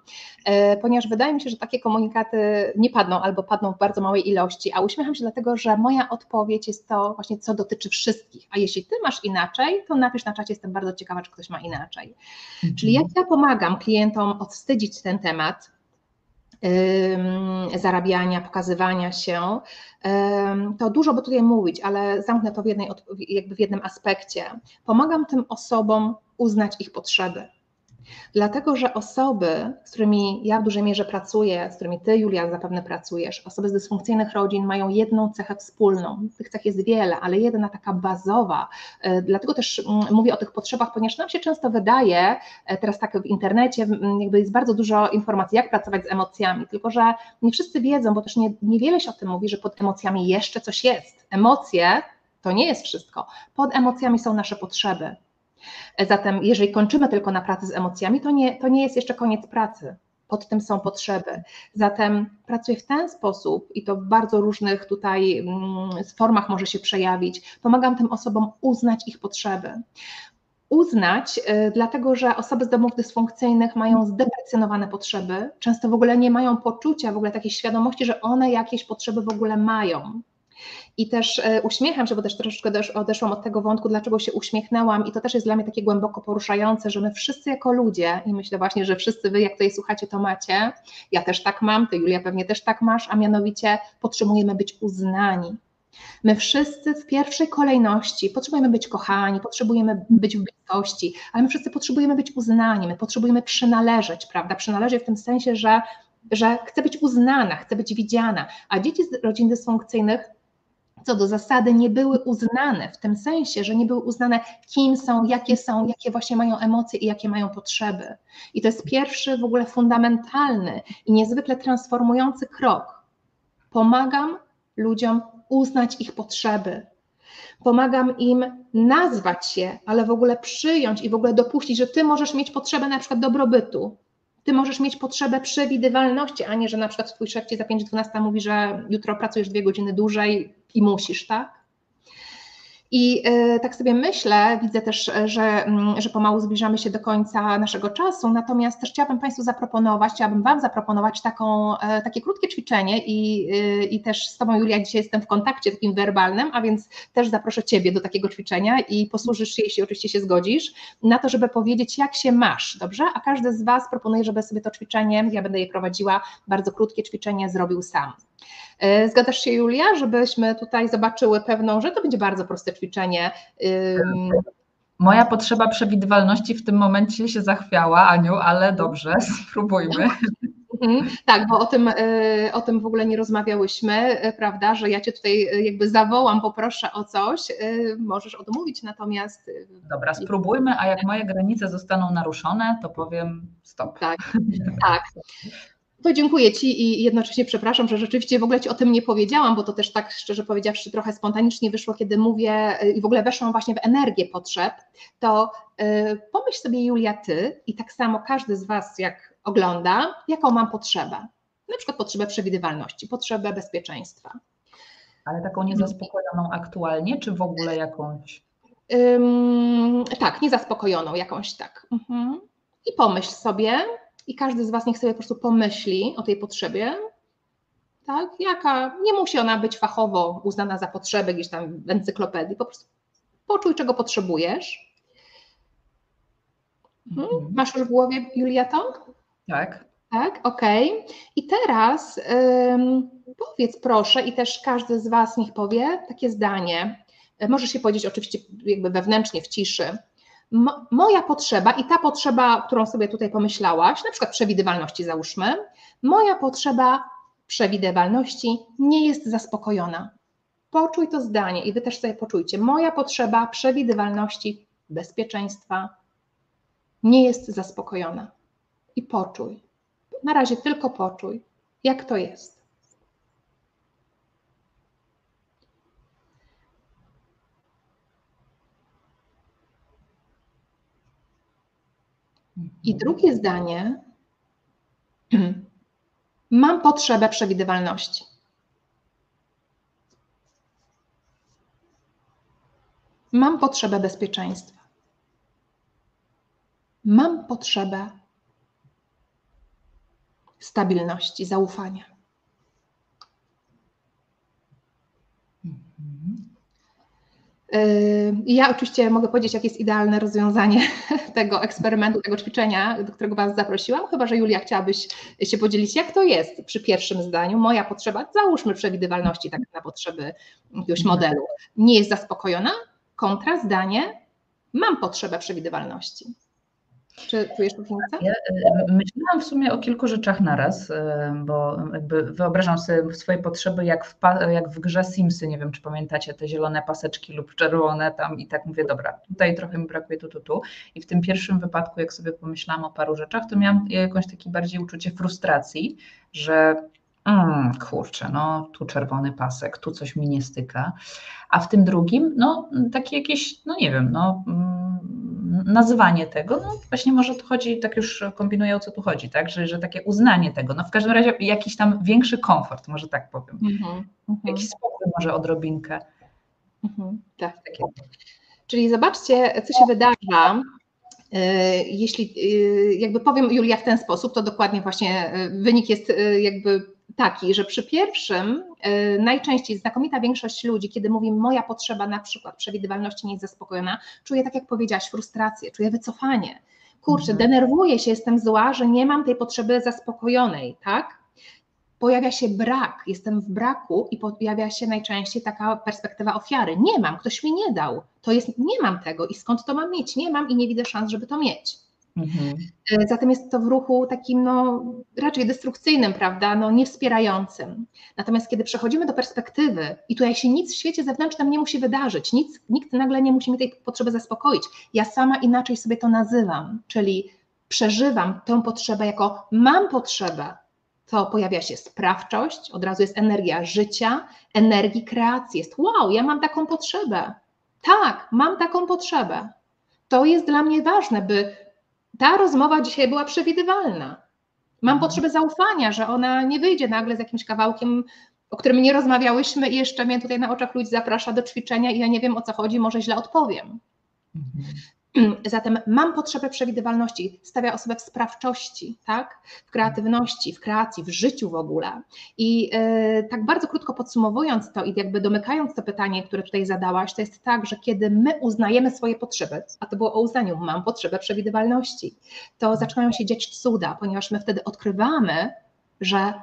e, ponieważ wydaje mi się, że takie komunikaty nie padną albo padną w bardzo małej ilości, a uśmiecham się dlatego, że moja odpowiedź jest to właśnie, co dotyczy wszystkich, a jeśli ty masz inaczej, to napisz na czacie, jestem bardzo ciekawa, czy ktoś ma inaczej. Mhm. Czyli jak ja pomagam klientom odwstydzić ten temat, zarabiania, pokazywania się, to dużo by tutaj mówić, ale zamknę to w, jednej, jakby w jednym aspekcie. Pomagam tym osobom uznać ich potrzeby. Dlatego, że osoby, z którymi ja w dużej mierze pracuję, z którymi ty, Julia, zapewne pracujesz, osoby z dysfunkcyjnych rodzin mają jedną cechę wspólną. Tych cech jest wiele, ale jedna taka bazowa. E, dlatego też mm, mówię o tych potrzebach, ponieważ nam się często wydaje, e, teraz tak w internecie, jakby jest bardzo dużo informacji, jak pracować z emocjami, tylko że nie wszyscy wiedzą, bo też nie, niewiele się o tym mówi, że pod emocjami jeszcze coś jest. Emocje to nie jest wszystko. Pod emocjami są nasze potrzeby. Zatem, jeżeli kończymy tylko na pracy z emocjami, to nie, to nie jest jeszcze koniec pracy. Pod tym są potrzeby. Zatem pracuję w ten sposób i to w bardzo różnych tutaj mm, formach może się przejawić. Pomagam tym osobom uznać ich potrzeby uznać, y, dlatego że osoby z domów dysfunkcyjnych mają zdeprecjonowane potrzeby, często w ogóle nie mają poczucia, w ogóle takiej świadomości, że one jakieś potrzeby w ogóle mają. I też e, uśmiecham się, bo też troszeczkę odeszłam od tego wątku, dlaczego się uśmiechnęłam, i to też jest dla mnie takie głęboko poruszające, że my wszyscy jako ludzie, i myślę właśnie, że wszyscy wy, jak tutaj słuchacie, to macie, ja też tak mam, ty Julia pewnie też tak masz, a mianowicie potrzebujemy być uznani. My wszyscy w pierwszej kolejności potrzebujemy być kochani, potrzebujemy być w bliskości, ale my wszyscy potrzebujemy być uznani, my potrzebujemy przynależeć, prawda? Przynależeć w tym sensie, że, że chcę być uznana, chcę być widziana, a dzieci z rodzin dysfunkcyjnych co do zasady nie były uznane, w tym sensie, że nie były uznane, kim są, jakie są, jakie właśnie mają emocje i jakie mają potrzeby. I to jest pierwszy w ogóle fundamentalny i niezwykle transformujący krok. Pomagam ludziom uznać ich potrzeby. Pomagam im nazwać je, ale w ogóle przyjąć i w ogóle dopuścić, że ty możesz mieć potrzebę na przykład dobrobytu, ty możesz mieć potrzebę przewidywalności, a nie, że na przykład twój szef ci za 5-12 mówi, że jutro pracujesz dwie godziny dłużej i musisz, tak? I e, tak sobie myślę, widzę też, że, mm, że pomału zbliżamy się do końca naszego czasu, natomiast też chciałabym Państwu zaproponować, chciałabym Wam zaproponować taką, e, takie krótkie ćwiczenie i, e, i też z Tobą Julia dzisiaj jestem w kontakcie takim werbalnym, a więc też zaproszę Ciebie do takiego ćwiczenia i posłużysz się, jeśli oczywiście się zgodzisz, na to, żeby powiedzieć jak się masz, dobrze? A każdy z Was proponuje, żeby sobie to ćwiczenie, ja będę je prowadziła, bardzo krótkie ćwiczenie zrobił sam. E, zgadzasz się, Julia, żebyśmy tutaj zobaczyły pewną, że to będzie bardzo proste ćwiczenie. Moja potrzeba przewidywalności w tym momencie się zachwiała, Aniu, ale dobrze, spróbujmy. Mhm. tak, bo o tym, e, o tym w ogóle nie rozmawiałyśmy, e, prawda, że ja Cię tutaj jakby zawołam, poproszę o coś, możesz odmówić, natomiast... Dobra, spróbujmy, a jak moje granice zostaną naruszone, to powiem stop. Tak, tak. To dziękuję Ci i jednocześnie przepraszam, że rzeczywiście w ogóle Ci o tym nie powiedziałam, bo to też tak szczerze powiedziawszy trochę spontanicznie wyszło, kiedy mówię y, i w ogóle weszłam właśnie w energię potrzeb, to y, pomyśl sobie Julia Ty i tak samo każdy z Was jak ogląda, jaką mam potrzebę. Na przykład potrzebę przewidywalności, potrzebę bezpieczeństwa. Ale taką niezaspokojoną aktualnie, czy w ogóle jakąś? Ym, tak, niezaspokojoną jakąś, tak. Mhm. I pomyśl sobie, i każdy z Was niech sobie po prostu pomyśli o tej potrzebie, tak? Jaka, nie musi ona być fachowo uznana za potrzebę gdzieś tam w encyklopedii, po prostu poczuj, czego potrzebujesz. Hmm? Mhm. Masz już w głowie, Julia, to? Tak. Tak, okej. Okay. I teraz ym, powiedz proszę, i też każdy z Was niech powie takie zdanie. Możesz się powiedzieć oczywiście jakby wewnętrznie w ciszy moja potrzeba i ta potrzeba, którą sobie tutaj pomyślałaś, na przykład przewidywalności załóżmy, moja potrzeba przewidywalności nie jest zaspokojona. Poczuj to zdanie i wy też sobie poczujcie. Moja potrzeba przewidywalności, bezpieczeństwa nie jest zaspokojona. I poczuj. Na razie tylko poczuj, jak to jest. I drugie zdanie, mam potrzebę przewidywalności. Mam potrzebę bezpieczeństwa. Mam potrzebę stabilności, zaufania. Ja oczywiście mogę powiedzieć, jakie jest idealne rozwiązanie tego eksperymentu, tego ćwiczenia, do którego Was zaprosiłam, chyba że Julia chciałabyś się podzielić, jak to jest przy pierwszym zdaniu. Moja potrzeba, załóżmy przewidywalności tak na potrzeby jakiegoś modelu, nie jest zaspokojona. Kontra zdanie, mam potrzebę przewidywalności. Czy czujesz różnicę? Ja y, myślałam w sumie o kilku rzeczach naraz, y, bo jakby wyobrażam sobie swoje potrzeby jak w, jak w grze Simsy, nie wiem czy pamiętacie te zielone paseczki lub czerwone tam i tak mówię, dobra, tutaj trochę mi brakuje tu, tu, tu. I w tym pierwszym wypadku, jak sobie pomyślałam o paru rzeczach, to miałam jakąś takie bardziej uczucie frustracji, że mm, kurczę, no tu czerwony pasek, tu coś mi nie styka. A w tym drugim, no takie jakieś, no nie wiem, no mm, nazywanie tego, no właśnie może tu chodzi, tak już kombinuję o co tu chodzi, tak, że, że takie uznanie tego, no w każdym razie jakiś tam większy komfort, może tak powiem. Mm-hmm, Jakiś spokój może odrobinkę. Mm-hmm, tak. Takie. Czyli zobaczcie, co się wydarza, y, jeśli y, jakby powiem Julia w ten sposób, to dokładnie właśnie y, wynik jest jakby taki, że przy pierwszym y, najczęściej znakomita większość ludzi, kiedy mówi moja potrzeba na przykład przewidywalności nie jest zaspokojona, czuje tak jak powiedziałaś frustrację, czuje wycofanie. Kurczę, Mhm. denerwuję się, jestem zła, że nie mam tej potrzeby zaspokojonej, tak? Pojawia się brak, jestem w braku i pojawia się najczęściej taka perspektywa ofiary. Nie mam, ktoś mi nie dał. To jest, nie mam tego i skąd to mam mieć? Nie mam i nie widzę szans, żeby to mieć. Mhm. E, Zatem jest to w ruchu takim no, raczej destrukcyjnym, prawda, no, niewspierającym. Natomiast kiedy przechodzimy do perspektywy i tutaj się nic w świecie zewnętrznym nie musi wydarzyć, nic, nikt nagle nie musi mi tej potrzeby zaspokoić. Ja sama inaczej sobie to nazywam, czyli przeżywam tę potrzebę jako mam potrzebę. To pojawia się sprawczość, od razu jest energia życia, energii kreacji. Jest wow, ja mam taką potrzebę. Tak, mam taką potrzebę. To jest dla mnie ważne, by ta rozmowa dzisiaj była przewidywalna. Mam potrzebę zaufania, że ona nie wyjdzie nagle z jakimś kawałkiem, o którym nie rozmawiałyśmy i jeszcze mnie tutaj na oczach ludzi zaprasza do ćwiczenia i ja nie wiem o co chodzi, może źle odpowiem. Mhm. Zatem mam potrzebę przewidywalności, stawia osobę w sprawczości, tak? w kreatywności, w kreacji, w życiu w ogóle. I yy, tak bardzo krótko podsumowując to i jakby domykając to pytanie, które tutaj zadałaś, to jest tak, że kiedy my uznajemy swoje potrzeby, a to było o uznaniu, mam potrzebę przewidywalności, to zaczynają się dziać cuda, ponieważ my wtedy odkrywamy, że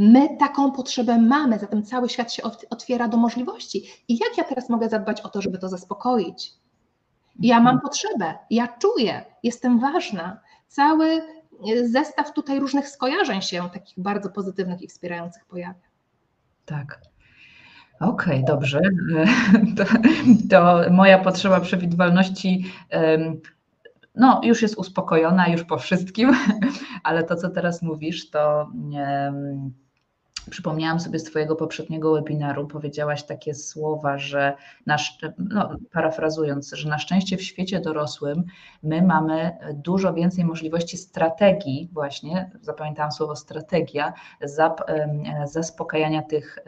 My taką potrzebę mamy, zatem cały świat się otwiera do możliwości. I jak ja teraz mogę zadbać o to, żeby to zaspokoić? Ja mam potrzebę, ja czuję, jestem ważna. Cały zestaw tutaj różnych skojarzeń się, takich bardzo pozytywnych i wspierających pojawia. Tak. Okej, okay, dobrze. To, to, moja potrzeba przewidywalności no, już jest uspokojona, już po wszystkim, ale to, co teraz mówisz, to. Przypomniałam sobie z Twojego poprzedniego webinaru, powiedziałaś takie słowa, że nasz, no, parafrazując, że na szczęście w świecie dorosłym my mamy dużo więcej możliwości strategii, właśnie, zapamiętałam słowo strategia, zap, zaspokajania tych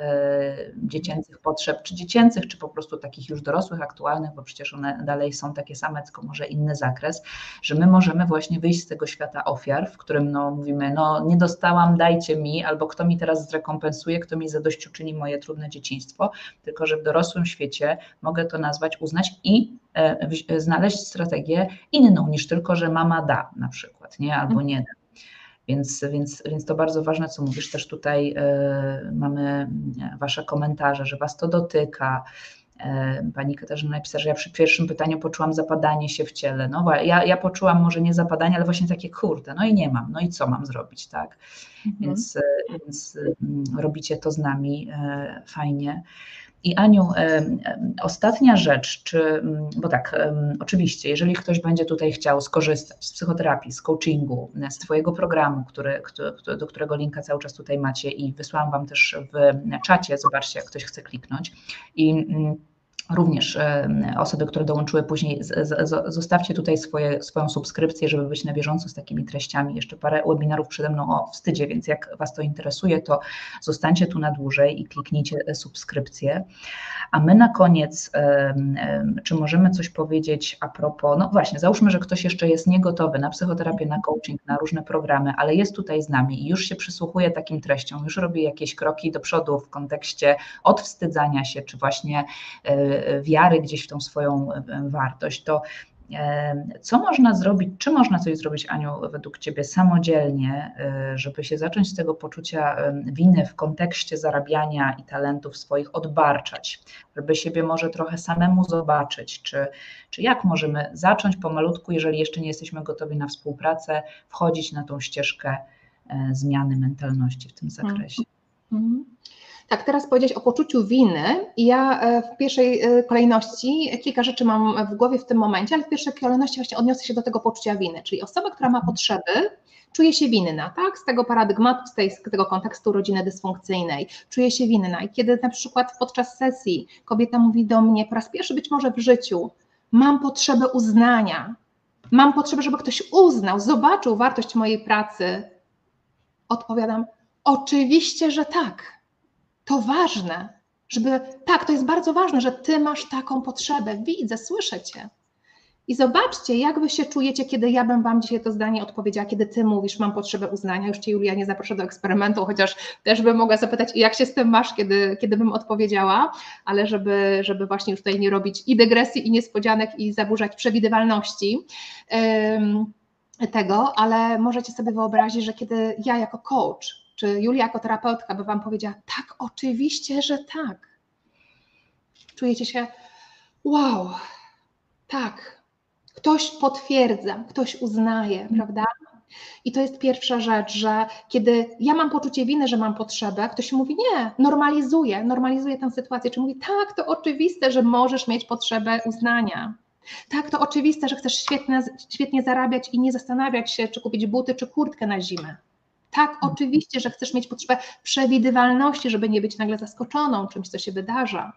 dziecięcych potrzeb, czy dziecięcych, czy po prostu takich już dorosłych, aktualnych, bo przecież one dalej są takie same, tylko może inny zakres, że my możemy właśnie wyjść z tego świata ofiar, w którym no, mówimy, no nie dostałam, dajcie mi, albo kto mi teraz zrekompensuje, zrekompensuje, kto mi zadośćuczyni moje trudne dzieciństwo, tylko że w dorosłym świecie mogę to nazwać, uznać i e, znaleźć strategię inną niż tylko, że mama da na przykład, nie, albo nie da. Więc, więc, więc to bardzo ważne, co mówisz. Też tutaj y, mamy Wasze komentarze, że Was to dotyka. Pani Katarzyna napisała, że ja przy pierwszym pytaniu poczułam zapadanie się w ciele. No ja, ja poczułam może nie zapadanie, ale właśnie takie kurde, no i nie mam, no i co mam zrobić, tak? Mhm. Więc, więc robicie to z nami e, fajnie. I Aniu, ostatnia rzecz, czy, bo tak, oczywiście, jeżeli ktoś będzie tutaj chciał skorzystać z psychoterapii, z coachingu, z Twojego programu, który, który, do którego linka cały czas tutaj macie i wysłałam Wam też w czacie, zobaczcie, jak ktoś chce kliknąć. I również e, osoby, które dołączyły później, zostawcie tutaj swoje, swoją subskrypcję, żeby być na bieżąco z takimi treściami. Jeszcze parę webinarów przede mną o wstydzie, więc jak Was to interesuje, to zostańcie tu na dłużej i kliknijcie e, subskrypcję. A my na koniec, czy możemy coś powiedzieć a propos, no właśnie, załóżmy, że ktoś jeszcze jest niegotowy na psychoterapię, na coaching, na różne programy, ale jest tutaj z nami i już się przysłuchuje takim treściom, już robi jakieś kroki do przodu w kontekście odwstydzania się, czy właśnie e, wiary gdzieś w tą swoją e, wartość, to co można zrobić, czy można coś zrobić, Aniu, według Ciebie samodzielnie, e, żeby się zacząć z tego poczucia winy w kontekście zarabiania i talentów swoich odbarczać, żeby siebie może trochę samemu zobaczyć, czy, czy jak możemy zacząć pomalutku, jeżeli jeszcze nie jesteśmy gotowi na współpracę, wchodzić na tą ścieżkę e, zmiany mentalności w tym mhm. zakresie? Mm. Tak, teraz powiedzieć o poczuciu winy ja e, w pierwszej e, kolejności kilka rzeczy mam w głowie w tym momencie, ale w pierwszej kolejności właśnie odniosę się do tego poczucia winy, czyli osoba, która ma potrzeby, czuje się winna, tak? Z tego paradygmatu, z, tej, z tego kontekstu rodziny dysfunkcyjnej, czuje się winna. I kiedy na przykład podczas sesji kobieta mówi do mnie po raz pierwszy być może w życiu, mam potrzebę uznania, mam potrzebę, żeby ktoś uznał, zobaczył wartość mojej pracy, odpowiadam, oczywiście, że tak to ważne, żeby, tak, to jest bardzo ważne, że ty masz taką potrzebę, widzę, słyszę cię. I zobaczcie, jak wy się czujecie, kiedy ja bym wam dzisiaj to zdanie odpowiedziała, kiedy ty mówisz, mam potrzebę uznania. Już cię Julia nie zaproszę do eksperymentu, chociaż też bym mogła zapytać, jak się z tym masz, kiedy, kiedy bym odpowiedziała, ale żeby, żeby właśnie już tutaj nie robić i dygresji, i niespodzianek, i zaburzać przewidywalności tego, ale możecie sobie wyobrazić, że kiedy ja jako coach, czy Julia jako terapeutka by wam powiedziała, tak, oczywiście, że tak. Czujecie się, wow, tak, ktoś potwierdza, ktoś uznaje, mm. prawda? I to jest pierwsza rzecz, że kiedy ja mam poczucie winy, że mam potrzebę, ktoś mówi nie, normalizuje, normalizuje tę sytuację, czy mówi tak, to oczywiste, że możesz mieć potrzebę uznania. Tak, to oczywiste, że chcesz świetnie, świetnie zarabiać i nie zastanawiać się, czy kupić buty, czy kurtkę na zimę. Tak, oczywiście, że chcesz mieć potrzebę przewidywalności, żeby nie być nagle zaskoczoną czymś, co się wydarza.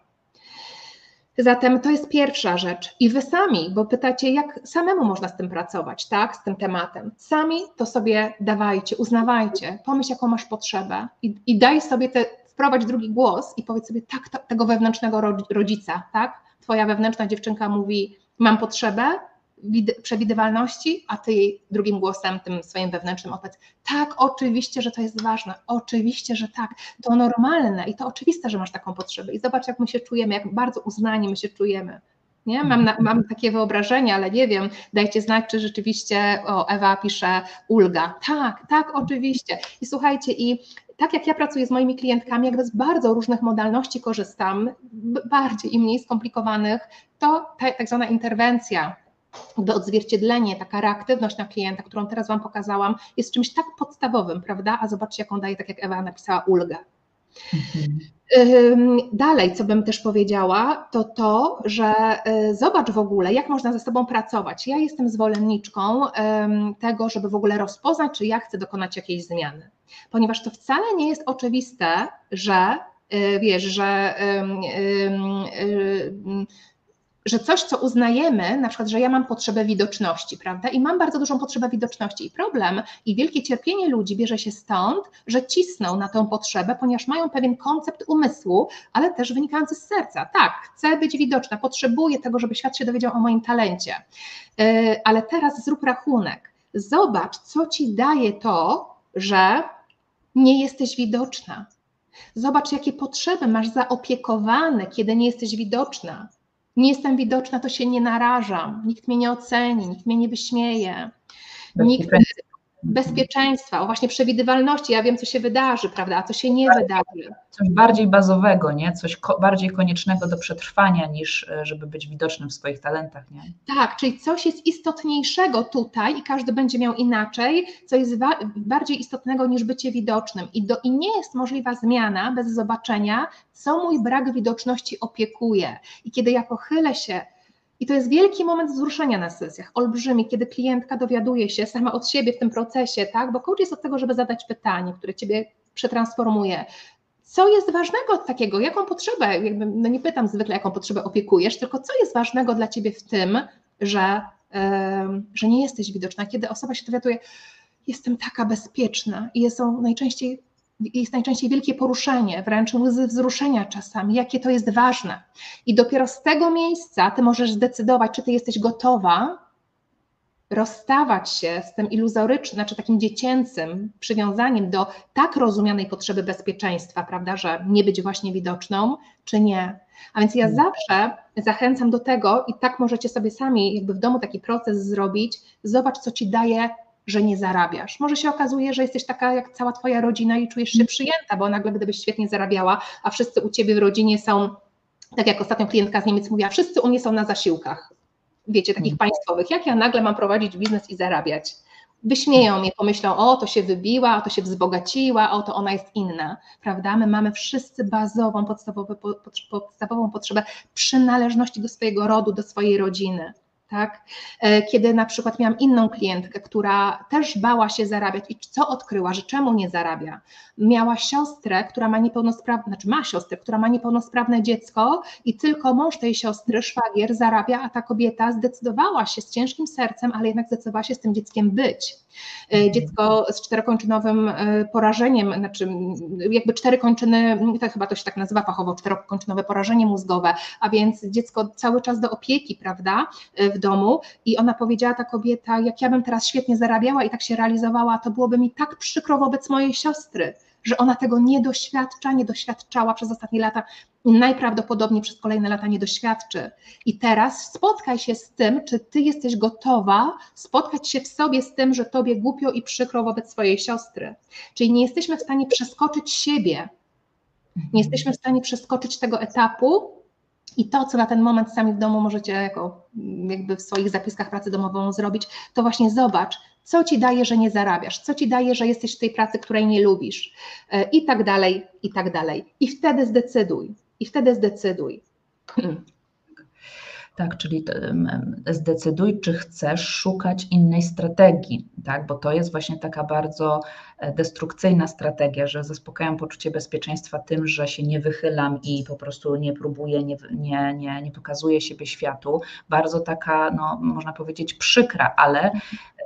Zatem to jest pierwsza rzecz. I wy sami, bo pytacie, jak samemu można z tym pracować, tak, z tym tematem. Sami to sobie dawajcie, uznawajcie, pomyśl, jaką masz potrzebę i, i daj sobie te, wprowadź drugi głos i powiedz sobie tak, to, tego wewnętrznego rodzica, tak? Twoja wewnętrzna dziewczynka mówi, mam potrzebę, przewidywalności, a ty jej drugim głosem, tym swoim wewnętrznym odpowiedz, tak, oczywiście, że to jest ważne, oczywiście, że tak, to normalne i to oczywiste, że masz taką potrzebę i zobacz, jak my się czujemy, jak bardzo uznani my się czujemy. Nie? Mam, na, mam takie wyobrażenie, ale nie wiem, dajcie znać, czy rzeczywiście, o, Ewa pisze ulga. Tak, tak, oczywiście. I słuchajcie, i tak jak ja pracuję z moimi klientkami, jakby z bardzo różnych modalności korzystam, bardziej i mniej skomplikowanych, to ta, tak zwana interwencja jakby odzwierciedlenie, taka reaktywność na klienta, którą teraz Wam pokazałam, jest czymś tak podstawowym, prawda? A zobaczcie, jaką daje, tak jak Ewa napisała, ulgę. Mhm. Dalej, co bym też powiedziała, to to, że y, zobacz w ogóle, jak można ze sobą pracować. Ja jestem zwolenniczką tego, żeby w ogóle rozpoznać, czy ja chcę dokonać jakiejś zmiany, ponieważ to wcale nie jest oczywiste, że y, wiesz, że y, że coś, co uznajemy, na przykład, że ja mam potrzebę widoczności, prawda? I mam bardzo dużą potrzebę widoczności. I problem i wielkie cierpienie ludzi bierze się stąd, że cisną na tę potrzebę, ponieważ mają pewien koncept umysłu, ale też wynikający z serca. Tak, chcę być widoczna, potrzebuję tego, żeby świat się dowiedział o moim talencie. Yy, ale teraz zrób rachunek. Zobacz, co ci daje to, że nie jesteś widoczna. Zobacz, jakie potrzeby masz zaopiekowane, kiedy nie jesteś widoczna nie jestem widoczna, to się nie narażam, nikt mnie nie oceni, nikt mnie nie wyśmieje. Nikt, bezpieczeństwa, o właśnie przewidywalności, ja wiem, co się wydarzy, prawda, a co się nie wydarzy. Coś bardziej bazowego, nie? Coś ko bardziej koniecznego do przetrwania, niż e, żeby być widocznym w swoich talentach, nie? Tak, czyli coś jest istotniejszego tutaj i każdy będzie miał inaczej, co jest bardziej istotnego niż bycie widocznym I, do, i nie jest możliwa zmiana bez zobaczenia, co mój brak widoczności opiekuje. I kiedy ja pochylę się i to jest wielki moment wzruszenia na sesjach, olbrzymi, kiedy klientka dowiaduje się sama od siebie w tym procesie, tak? Bo coach jest od tego, żeby zadać pytanie, które ciebie przetransformuje. Co jest ważnego takiego? Jaką potrzebę? Jakby, no nie pytam zwykle, jaką potrzebę opiekujesz, tylko co jest ważnego dla ciebie w tym, że, yy, że nie jesteś widoczna. Kiedy osoba się dowiaduje, jestem taka bezpieczna i są najczęściej jest najczęściej wielkie poruszenie, wręcz łzy wzruszenia czasami, jakie to jest ważne. I dopiero z tego miejsca ty możesz zdecydować, czy ty jesteś gotowa rozstawać się z tym iluzorycznym, znaczy takim dziecięcym przywiązaniem do tak rozumianej potrzeby bezpieczeństwa, prawda, że nie być właśnie widoczną, czy nie. A więc ja mhm. zawsze zachęcam do tego i tak możecie sobie sami jakby w domu taki proces zrobić, zobacz, co ci daje że nie zarabiasz. Może się okazuje, że jesteś taka jak cała twoja rodzina i czujesz się mm. przyjęta, bo nagle gdybyś świetnie zarabiała, a wszyscy u ciebie w rodzinie są, tak jak ostatnio klientka z Niemiec mówiła, wszyscy u mnie są na zasiłkach, wiecie, takich mm. państwowych. Jak ja nagle mam prowadzić biznes i zarabiać? Wyśmieją mnie, pomyślą, o, to się wybiła, o, to się wzbogaciła, o, to ona jest inna, prawda? My mamy wszyscy bazową, podstawową, podstawową potrzebę przynależności do swojego rodu, do swojej rodziny tak? E, kiedy na przykład miałam inną klientkę, która też bała się zarabiać i co odkryła, że czemu nie zarabia? Miała siostrę, która ma niepełnosprawne, znaczy ma siostrę, która ma niepełnosprawne dziecko i tylko mąż tej siostry, szwagier, zarabia, a ta kobieta zdecydowała się z ciężkim sercem, ale jednak zdecydowała się z tym dzieckiem być. E, mhm. Dziecko z czterokończynowym e, porażeniem, znaczy jakby cztery kończyny, to chyba to się tak nazywa fachowo, czterokończynowe porażenie mózgowe, a więc dziecko cały czas do opieki, prawda, w domu i ona powiedziała, ta kobieta, jak ja bym teraz świetnie zarabiała i tak się realizowała, to byłoby mi tak przykro wobec mojej siostry, że ona tego nie doświadcza, nie doświadczała przez ostatnie lata i najprawdopodobniej przez kolejne lata nie doświadczy. I teraz spotkaj się z tym, czy ty jesteś gotowa spotkać się w sobie z tym, że tobie głupio i przykro wobec swojej siostry. Czyli nie jesteśmy w stanie przeskoczyć siebie, nie jesteśmy w stanie przeskoczyć tego etapu, i to, co na ten moment sami w domu możecie jako, jakby w swoich zapiskach pracy domową zrobić, to właśnie zobacz, co ci daje, że nie zarabiasz, co ci daje, że jesteś w tej pracy, której nie lubisz, e, i tak dalej, i tak dalej. I wtedy zdecyduj, i wtedy zdecyduj. Tak, czyli zdecyduj, czy chcesz szukać innej strategii, tak? bo to jest właśnie taka bardzo e, destrukcyjna strategia, że zaspokajam poczucie bezpieczeństwa tym, że się nie wychylam i po prostu nie próbuję, nie, nie, nie, nie pokazuję siebie światu. Bardzo taka, no, można powiedzieć, przykra, ale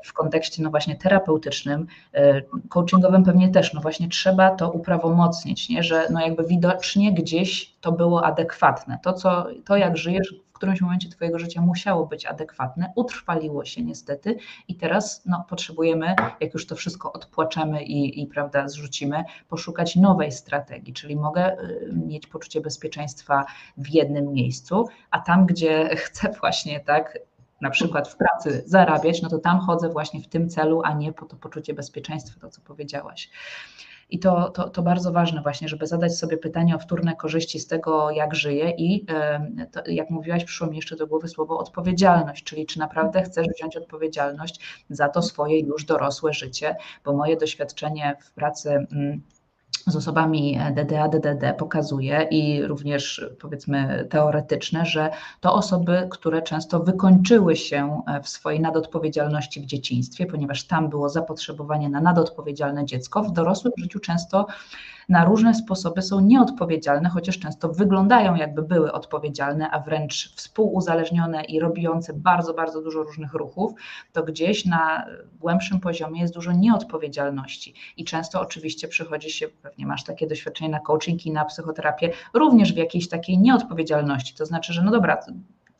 w kontekście no właśnie terapeutycznym, e, coachingowym pewnie też, no właśnie trzeba to uprawomocnić, nie? że no jakby widocznie gdzieś to było adekwatne. To, co, to jak żyjesz którymś momencie Twojego życia musiało być adekwatne, utrwaliło się niestety i teraz no, potrzebujemy, jak już to wszystko odpłaczemy i, i prawda, zrzucimy, poszukać nowej strategii, czyli mogę y, mieć poczucie bezpieczeństwa w jednym miejscu, a tam, gdzie chcę właśnie tak na przykład w pracy zarabiać, no to tam chodzę właśnie w tym celu, a nie po to poczucie bezpieczeństwa, to co powiedziałaś. I to, to, to bardzo ważne właśnie, żeby zadać sobie pytanie o wtórne korzyści z tego, jak żyję i to, jak mówiłaś, przyszło mi jeszcze do głowy słowo odpowiedzialność, czyli czy naprawdę chcesz wziąć odpowiedzialność za to swoje już dorosłe życie, bo moje doświadczenie w pracy mm, z osobami DDA, DDD pokazuje i również powiedzmy teoretyczne, że to osoby, które często wykończyły się w swojej nadodpowiedzialności w dzieciństwie, ponieważ tam było zapotrzebowanie na nadodpowiedzialne dziecko, w dorosłym życiu często na różne sposoby są nieodpowiedzialne, chociaż często wyglądają jakby były odpowiedzialne, a wręcz współuzależnione i robiące bardzo, bardzo dużo różnych ruchów, to gdzieś na głębszym poziomie jest dużo nieodpowiedzialności. I często oczywiście przychodzi się, pewnie masz takie doświadczenie na coaching i na psychoterapię, również w jakiejś takiej nieodpowiedzialności. To znaczy, że no dobra,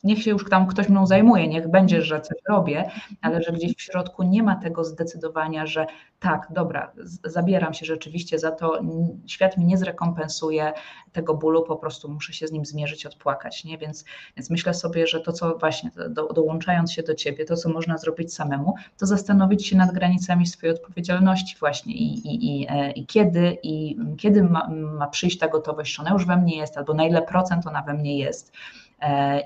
niech się już tam ktoś mną zajmuje, niech będzie, że coś robię, ale że gdzieś w środku nie ma tego zdecydowania, że tak, dobra, zabieram się rzeczywiście za to, świat mi nie zrekompensuje tego bólu, po prostu muszę się z nim zmierzyć, odpłakać, nie? Więc, więc myślę sobie, że to, co właśnie, do, dołączając się do Ciebie, to, co można zrobić samemu, to zastanowić się nad granicami swojej odpowiedzialności właśnie i, i, i, e, i kiedy, i kiedy ma, ma przyjść ta gotowość, czy ona już we mnie jest, albo na ile procent ona we mnie jest,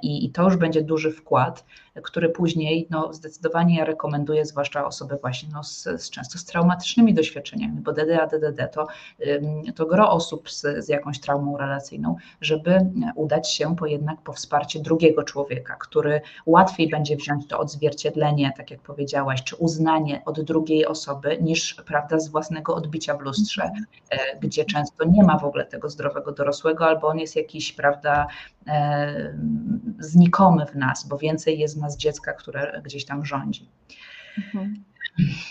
i, i to już będzie duży wkład, który później no, zdecydowanie ja rekomenduję, zwłaszcza osoby właśnie no, z, z często z traumatycznymi doświadczeniami, bo DDA, DDD to, to gro osób z, z jakąś traumą relacyjną, żeby udać się po jednak po wsparcie drugiego człowieka, który łatwiej będzie wziąć to odzwierciedlenie, tak jak powiedziałaś, czy uznanie od drugiej osoby, niż prawda z własnego odbicia w lustrze, e, gdzie często nie ma w ogóle tego zdrowego dorosłego, albo on jest jakiś, prawda, e, znikomy w nas, bo więcej jest nas dziecka, które gdzieś tam rządzi. Mhm.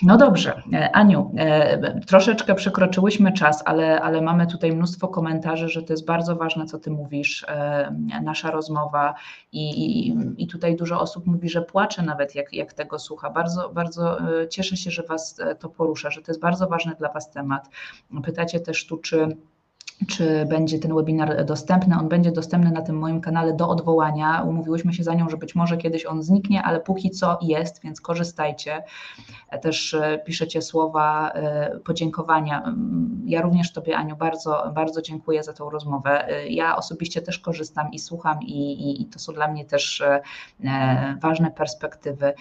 No dobrze, e, Aniu, e, troszeczkę przekroczyłyśmy czas, ale, ale mamy tutaj mnóstwo komentarzy, że to jest bardzo ważne, co Ty mówisz, e, nasza rozmowa i, i, i tutaj dużo osób mówi, że płacze nawet, jak, jak tego słucha. Bardzo, bardzo cieszę się, że Was to porusza, że to jest bardzo ważny dla Was temat. Pytacie też tu, czy czy będzie ten webinar dostępny. On będzie dostępny na tym moim kanale do odwołania. Umówiłyśmy się za nią, że być może kiedyś on zniknie, ale póki co jest, więc korzystajcie. Też e, piszecie słowa e, podziękowania. Mm, ja również Tobie, Aniu, bardzo, bardzo dziękuję za tą rozmowę. E, ja osobiście też korzystam i słucham, i, i, i to są dla mnie też ważne perspektywy.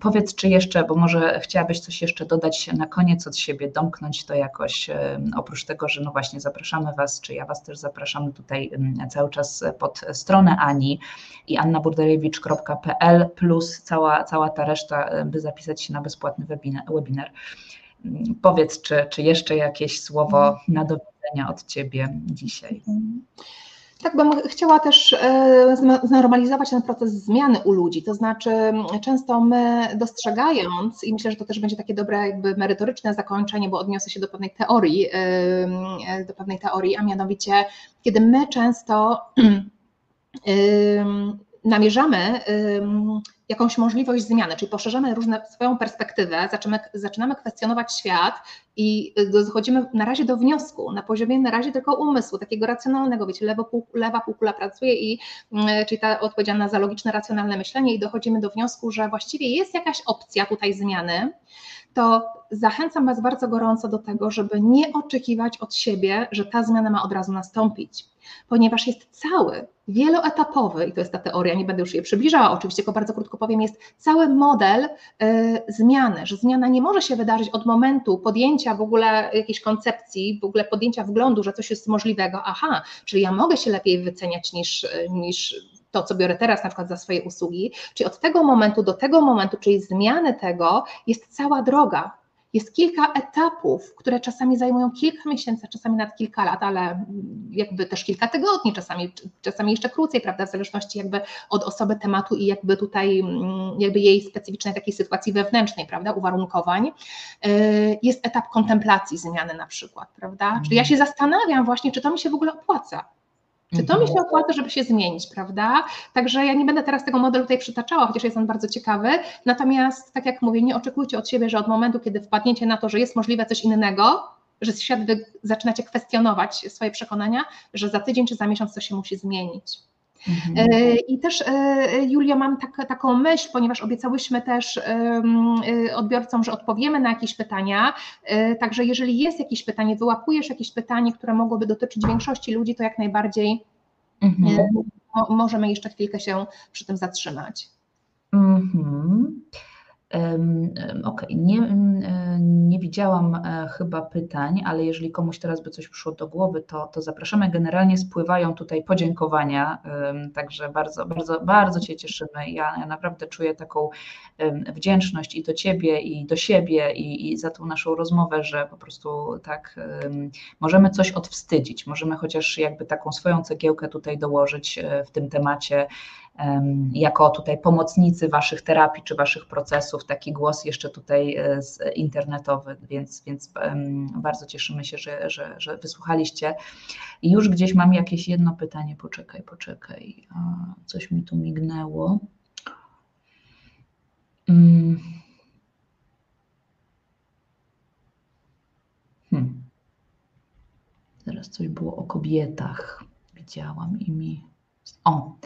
Powiedz, czy jeszcze, bo może chciałabyś coś jeszcze dodać na koniec od siebie, domknąć to jakoś, oprócz tego, że no właśnie zapraszamy Was, czy ja Was też zapraszam tutaj cały czas pod stronę Ani i annaburderewicz.pl plus cała, cała ta reszta, by zapisać się na bezpłatny webinar. Powiedz, czy, czy jeszcze jakieś słowo na do od Ciebie dzisiaj? Tak bym chciała też e, znormalizować ten proces zmiany u ludzi, to znaczy często my dostrzegając, i myślę, że to też będzie takie dobre jakby merytoryczne zakończenie, bo odniosę się do pewnej teorii, e, do pewnej teorii, a mianowicie kiedy my często namierzamy jakąś możliwość zmiany, czyli poszerzamy różne swoją perspektywę, zaczynamy, zaczynamy kwestionować świat i dochodzimy na razie do wniosku, na poziomie na razie tylko umysłu, takiego racjonalnego, wiecie, lewo, lewa półkula pracuje i czyli ta odpowiedzialna za logiczne, racjonalne myślenie i dochodzimy do wniosku, że właściwie jest jakaś opcja tutaj zmiany, to zachęcam Was bardzo gorąco do tego, żeby nie oczekiwać od siebie, że ta zmiana ma od razu nastąpić, ponieważ jest cały, wieloetapowy, i to jest ta teoria, nie będę już jej przybliżała, oczywiście, tylko bardzo krótko powiem, jest cały model y, zmiany, że zmiana nie może się wydarzyć od momentu podjęcia w ogóle jakiejś koncepcji, w ogóle podjęcia wglądu, że coś jest możliwego, aha, czyli ja mogę się lepiej wyceniać niż, niż to, co biorę teraz na przykład za swoje usługi, czyli od tego momentu do tego momentu, czyli zmiany tego, jest cała droga. Jest kilka etapów, które czasami zajmują kilka miesięcy, czasami nawet kilka lat, ale jakby też kilka tygodni, czasami, czasami jeszcze krócej, prawda, w zależności jakby od osoby tematu i jakby tutaj mm, jakby jej specyficznej takiej sytuacji wewnętrznej, prawda, uwarunkowań. Y, jest etap kontemplacji zmiany na przykład, prawda, czyli ja mhm. się zastanawiam właśnie, czy to mi się w ogóle opłaca, czy to mi się mhm. opłaca, żeby się zmienić, prawda? Także ja nie będę teraz tego modelu tutaj przytaczała, chociaż jest on bardzo ciekawy. Natomiast, tak jak mówię, nie oczekujcie od siebie, że od momentu, kiedy wpadniecie na to, że jest możliwe coś innego, że świat wy zaczynacie kwestionować swoje przekonania, że za tydzień czy za miesiąc coś się musi zmienić. Mhm. E, I też e, Julia, mam tak, taką myśl, ponieważ obiecałyśmy też e, odbiorcom, że odpowiemy na jakieś pytania. Także jeżeli jest jakieś pytanie, wyłapujesz jakieś pytanie, które mogłoby dotyczyć większości ludzi, to jak najbardziej mhm. możemy jeszcze chwilkę się przy tym zatrzymać. Mhm. Ok, nie, e, nie widziałam e, chyba pytań, ale jeżeli komuś teraz by coś przyszło do głowy, to, to zapraszamy. Generalnie spływają tutaj podziękowania, także bardzo, bardzo, bardzo Cię cieszymy. Ja, ja naprawdę czuję taką wdzięczność i do Ciebie, i do siebie, i, i za tą naszą rozmowę, że po prostu tak możemy coś odwstydzić, możemy chociaż jakby taką swoją cegiełkę tutaj dołożyć e, w tym temacie jako tutaj pomocnicy Waszych terapii czy Waszych procesów, taki głos jeszcze tutaj e, internetowy, więc, więc bardzo cieszymy się, że, że, że wysłuchaliście. I już gdzieś mam jakieś jedno pytanie, poczekaj, poczekaj, coś mi tu mignęło. Hmm. hmm. Teraz coś było o kobietach. Widziałam i mi. O,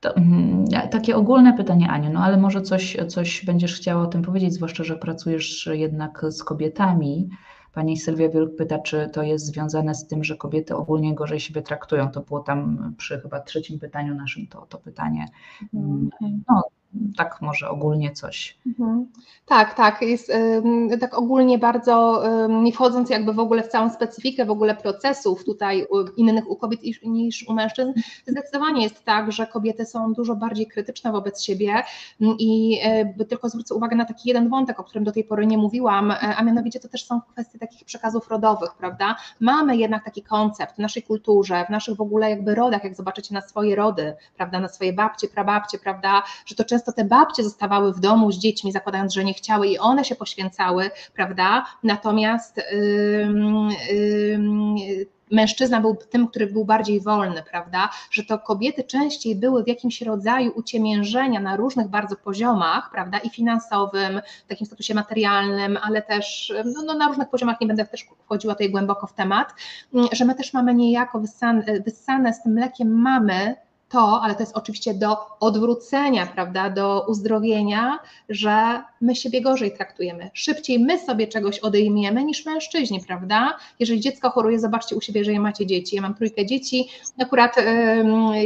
to, mm, takie ogólne pytanie, Aniu, no ale może coś, coś będziesz chciała o tym powiedzieć, zwłaszcza, że pracujesz jednak z kobietami. Pani Sylwia Wielk pyta, czy to jest związane z tym, że kobiety ogólnie gorzej siebie traktują. To było tam przy chyba trzecim pytaniu naszym to, to pytanie. No, tak może ogólnie coś. Mhm. Tak, tak, jest tak ogólnie bardzo, nie wchodząc jakby w ogóle w całą specyfikę w ogóle procesów tutaj innych u kobiet niż u mężczyzn, zdecydowanie jest tak, że kobiety są dużo bardziej krytyczne wobec siebie i e, tylko zwrócę uwagę na taki jeden wątek, o którym do tej pory nie mówiłam, e, a mianowicie to też są kwestie takich przekazów rodowych, prawda? Mamy jednak taki koncept w naszej kulturze, w naszych w ogóle jakby rodach, jak zobaczycie na swoje rody, prawda, na swoje babcie, prababcie, prawda, że to często często te babcie zostawały w domu z dziećmi, zakładając, że nie chciały i one się poświęcały, prawda? Natomiast yy, yy, mężczyzna był tym, który był bardziej wolny, prawda? Że to kobiety częściej były w jakimś rodzaju uciemiężenia na różnych bardzo poziomach, prawda? I finansowym, w takim statusie materialnym, ale też no, no na różnych poziomach, nie będę też wchodziła tutaj głęboko w temat, że my też mamy niejako wyssane, wyssane z tym mlekiem mamy to, ale to jest oczywiście do odwrócenia, prawda, do uzdrowienia, że my siebie gorzej traktujemy. Szybciej my sobie czegoś odejmiemy niż mężczyźni, prawda? Jeżeli dziecko choruje, zobaczcie u siebie, że ja macie dzieci. Ja mam trójkę dzieci, akurat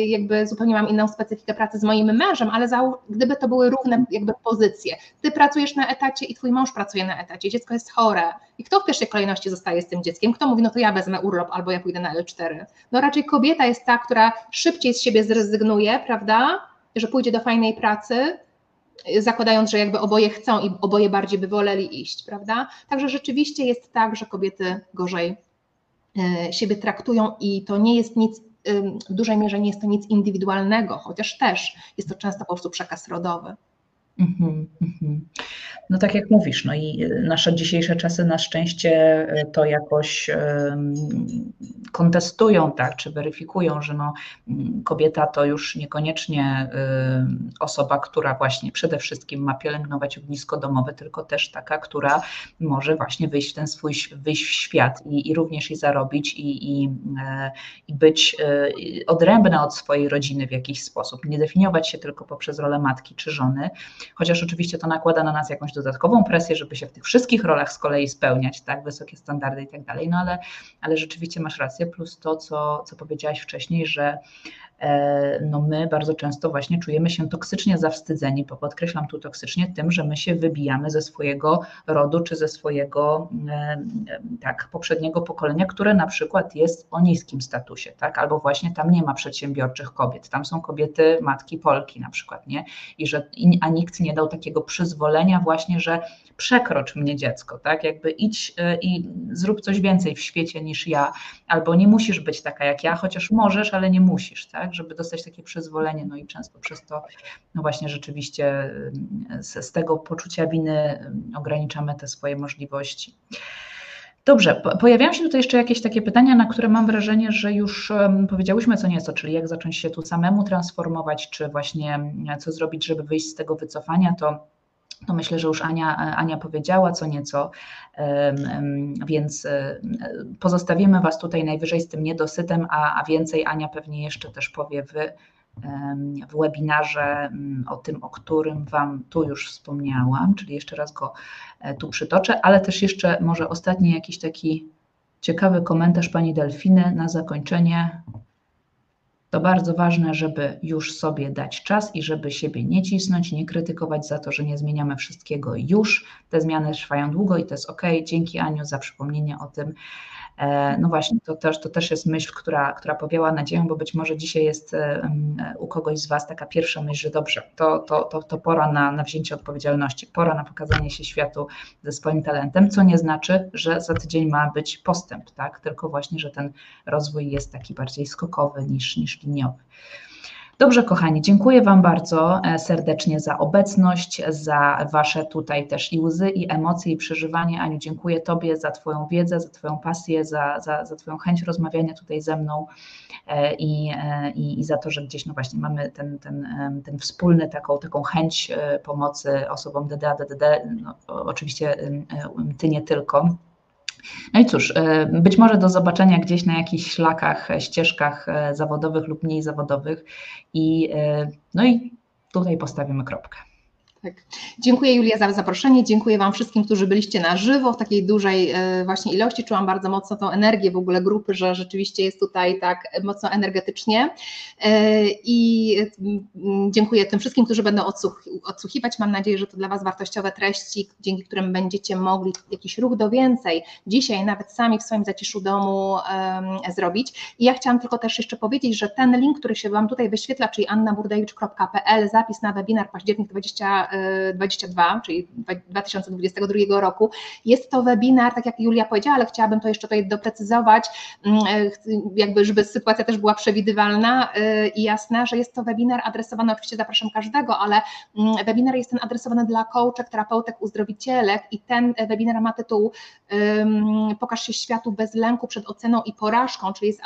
jakby zupełnie mam inną specyfikę pracy z moim mężem, ale za, gdyby to były równe jakby pozycje. Ty pracujesz na etacie i twój mąż pracuje na etacie, dziecko jest chore. I kto w pierwszej kolejności zostaje z tym dzieckiem? Kto mówi, no to ja wezmę urlop albo ja pójdę na L4? No raczej kobieta jest ta, która szybciej z siebie zrezygnuje, prawda? Że pójdzie do fajnej pracy, zakładając, że jakby oboje chcą i oboje bardziej by woleli iść, prawda? Także rzeczywiście jest tak, że kobiety gorzej e, siebie traktują i to nie jest nic, w dużej mierze nie jest to nic indywidualnego, chociaż też jest to często po prostu przekaz rodowy. Mhm, mhm. No tak jak mówisz, no i nasze dzisiejsze czasy na szczęście e, to jakoś kontestują, tak, czy weryfikują, że no, kobieta to już niekoniecznie osoba, która właśnie przede wszystkim ma pielęgnować ognisko domowe, tylko też taka, która może właśnie wyjść w ten swój, wyjść w świat i, i również i zarobić i, i, i być odrębna od swojej rodziny w jakiś sposób, nie definiować się tylko poprzez rolę matki czy żony, chociaż oczywiście to nakłada na nas jakąś dodatkową presję, żeby się w tych wszystkich rolach z kolei spełniać, tak, wysokie standardy i tak dalej, no ale, ale rzeczywiście masz rację, plus to, co, co powiedziałaś wcześniej, że no my bardzo często właśnie czujemy się toksycznie zawstydzeni, bo podkreślam tu toksycznie tym, że my się wybijamy ze swojego rodu czy ze swojego e, tak, poprzedniego pokolenia, które na przykład jest o niskim statusie, tak? albo właśnie tam nie ma przedsiębiorczych kobiet, tam są kobiety, matki Polki na przykład, nie? I że, a nikt nie dał takiego przyzwolenia właśnie, że przekrocz mnie dziecko, tak? Jakby idź e, i zrób coś więcej w świecie niż ja, albo nie musisz być taka jak ja, chociaż możesz, ale nie musisz, tak? Żeby dostać takie przyzwolenie, no i często przez to, no właśnie rzeczywiście e, z, z tego poczucia winy e, ograniczamy te swoje możliwości. Dobrze, pojawiają się tutaj jeszcze jakieś takie pytania, na które mam wrażenie, że już powiedziałyśmy co nieco, czyli jak zacząć się tu samemu transformować, czy właśnie co zrobić, żeby wyjść z tego wycofania, to to myślę, że już Ania, Ania powiedziała co nieco, więc e, pozostawimy Was tutaj najwyżej z tym niedosytem, a, a więcej Ania pewnie jeszcze też powie w, w webinarze mm, o tym, o którym Wam tu już wspomniałam, czyli jeszcze raz go e, tu przytoczę, ale też jeszcze może ostatni jakiś taki ciekawy komentarz Pani Delfiny na zakończenie. To bardzo ważne, żeby już sobie dać czas i żeby siebie nie cisnąć, nie krytykować za to, że nie zmieniamy wszystkiego już. Te zmiany trwają długo i to jest ok. Dzięki Aniu za przypomnienie o tym. E, no właśnie, to też, to też jest myśl, która, która powiała nadzieję, bo być może dzisiaj jest e, u kogoś z Was taka pierwsza myśl, że dobrze, to, to, to, to pora na, na wzięcie odpowiedzialności, pora na pokazanie się światu ze swoim talentem, co nie znaczy, że za tydzień ma być postęp, tak? tylko właśnie, że ten rozwój jest taki bardziej skokowy niż, niż liniowy. Dobrze, kochani, dziękuję Wam bardzo e, serdecznie za obecność, za Wasze tutaj też i łzy, i emocje, i przeżywanie. Aniu, dziękuję Tobie za Twoją wiedzę, za Twoją pasję, za, za, za Twoją chęć rozmawiania tutaj ze mną e, i, e, i, i za to, że gdzieś no właśnie mamy ten, ten, ten wspólny taką, taką chęć pomocy osobom DDA, DDD, no, oczywiście Ty nie tylko. No i cóż, e, być może do zobaczenia gdzieś na jakichś szlakach, e, ścieżkach e, zawodowych lub mniej zawodowych i no i tutaj postawimy kropkę. Tak. Dziękuję Julia za zaproszenie, dziękuję Wam wszystkim, którzy byliście na żywo w takiej dużej e, właśnie ilości. Czułam bardzo mocno tą energię w ogóle grupy, że rzeczywiście jest tutaj tak mocno energetycznie e, i mm, dziękuję tym wszystkim, którzy będą odsłuchiwać. Mam nadzieję, że to dla Was wartościowe treści, dzięki którym będziecie mogli jakiś ruch do więcej dzisiaj nawet sami w swoim zaciszu domu zrobić. I ja chciałam tylko też jeszcze powiedzieć, że ten link, który się Wam tutaj wyświetla, czyli annaburdejewicz.pl, zapis na webinar październik 20 2022, czyli 2022 roku. Jest to webinar, tak jak Julia powiedziała, ale chciałabym to jeszcze tutaj doprecyzować, mm, jakby żeby sytuacja też była przewidywalna e, i jasna, że jest to webinar adresowany, oczywiście zapraszam każdego, ale mm, webinar jest ten adresowany dla coachek, terapeutek, uzdrowicielek i ten webinar ma tytuł Pokaż się światu bez lęku przed oceną i porażką, czyli jest,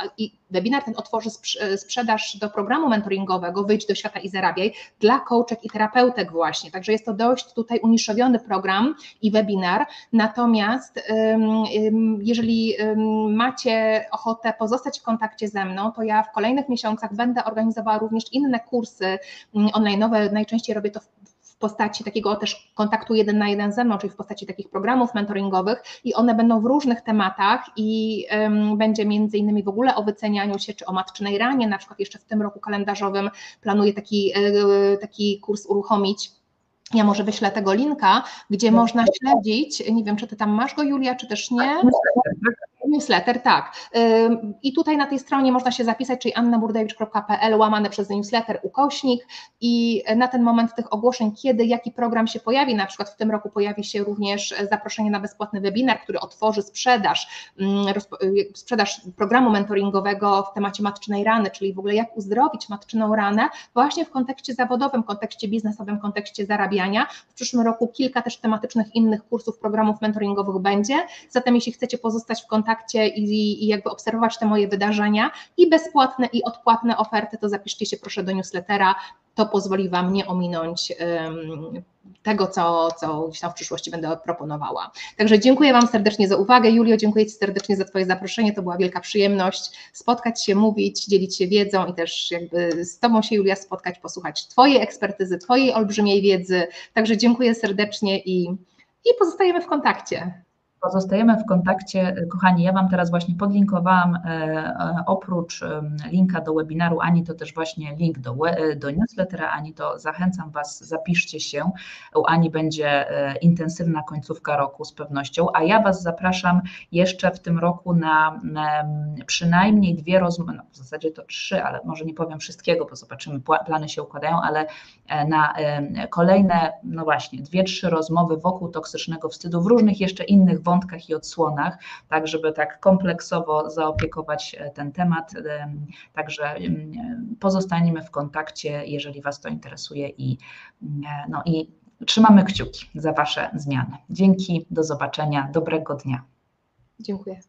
webinar ten otworzy sprzedaż do programu mentoringowego Wyjdź do świata i zarabiaj dla coachek i terapeutek właśnie, Także jest to dość tutaj uniszowiony program i webinar. Natomiast jeżeli macie ochotę pozostać w kontakcie ze mną, to ja w kolejnych miesiącach będę organizowała również inne kursy online'owe. Najczęściej robię to w postaci takiego też kontaktu jeden na jeden ze mną, czyli w postaci takich programów mentoringowych i one będą w różnych tematach i um, będzie między innymi w ogóle o wycenianiu się, czy o matczynej ranie, na przykład jeszcze w tym roku kalendarzowym planuję taki, e, taki kurs uruchomić. Ja może wyślę tego linka, gdzie można śledzić, nie wiem, czy ty tam masz go, Julia, czy też nie. Newsletter, tak. I tutaj na tej stronie można się zapisać, czyli annaburdewicz.pl łamane przez newsletter ukośnik i na ten moment tych ogłoszeń, kiedy jaki program się pojawi, na przykład w tym roku pojawi się również zaproszenie na bezpłatny webinar, który otworzy sprzedaż, y, sprzedaż programu mentoringowego w temacie matczynej rany, czyli w ogóle jak uzdrowić matczyną ranę właśnie w kontekście zawodowym, kontekście biznesowym, kontekście zarabiania. W przyszłym roku kilka też tematycznych innych kursów, programów mentoringowych będzie, zatem jeśli chcecie pozostać w kontakcie i, i jakby obserwować te moje wydarzenia i bezpłatne i odpłatne oferty, to zapiszcie się proszę do newslettera, to pozwoli Wam nie ominąć um, tego, co, co tam w przyszłości będę proponowała. Także dziękuję Wam serdecznie za uwagę. Julio, dziękuję Ci serdecznie za Twoje zaproszenie. To była wielka przyjemność spotkać się, mówić, dzielić się wiedzą i też jakby z Tobą się, Julia, spotkać, posłuchać Twojej ekspertyzy, Twojej olbrzymiej wiedzy. Także dziękuję serdecznie i, i pozostajemy w kontakcie. Pozostajemy w kontakcie. Kochani, ja Wam teraz właśnie podlinkowałam oprócz linka do webinaru Ani, to też właśnie link do, do newslettera Ani, to zachęcam Was, zapiszcie się. U Ani będzie intensywna końcówka roku z pewnością, a ja Was zapraszam jeszcze w tym roku na, na przynajmniej dwie rozmowy, no w zasadzie to trzy, ale może nie powiem wszystkiego, bo zobaczymy, plany się układają, ale na kolejne, no właśnie, dwie, trzy rozmowy wokół toksycznego wstydu w różnych jeszcze innych wątkach, wątkach i odsłonach, tak żeby tak kompleksowo zaopiekować ten temat. Także pozostaniemy w kontakcie, jeżeli Was to interesuje i, no i trzymamy kciuki za Wasze zmiany. Dzięki, do zobaczenia, dobrego dnia. Dziękuję.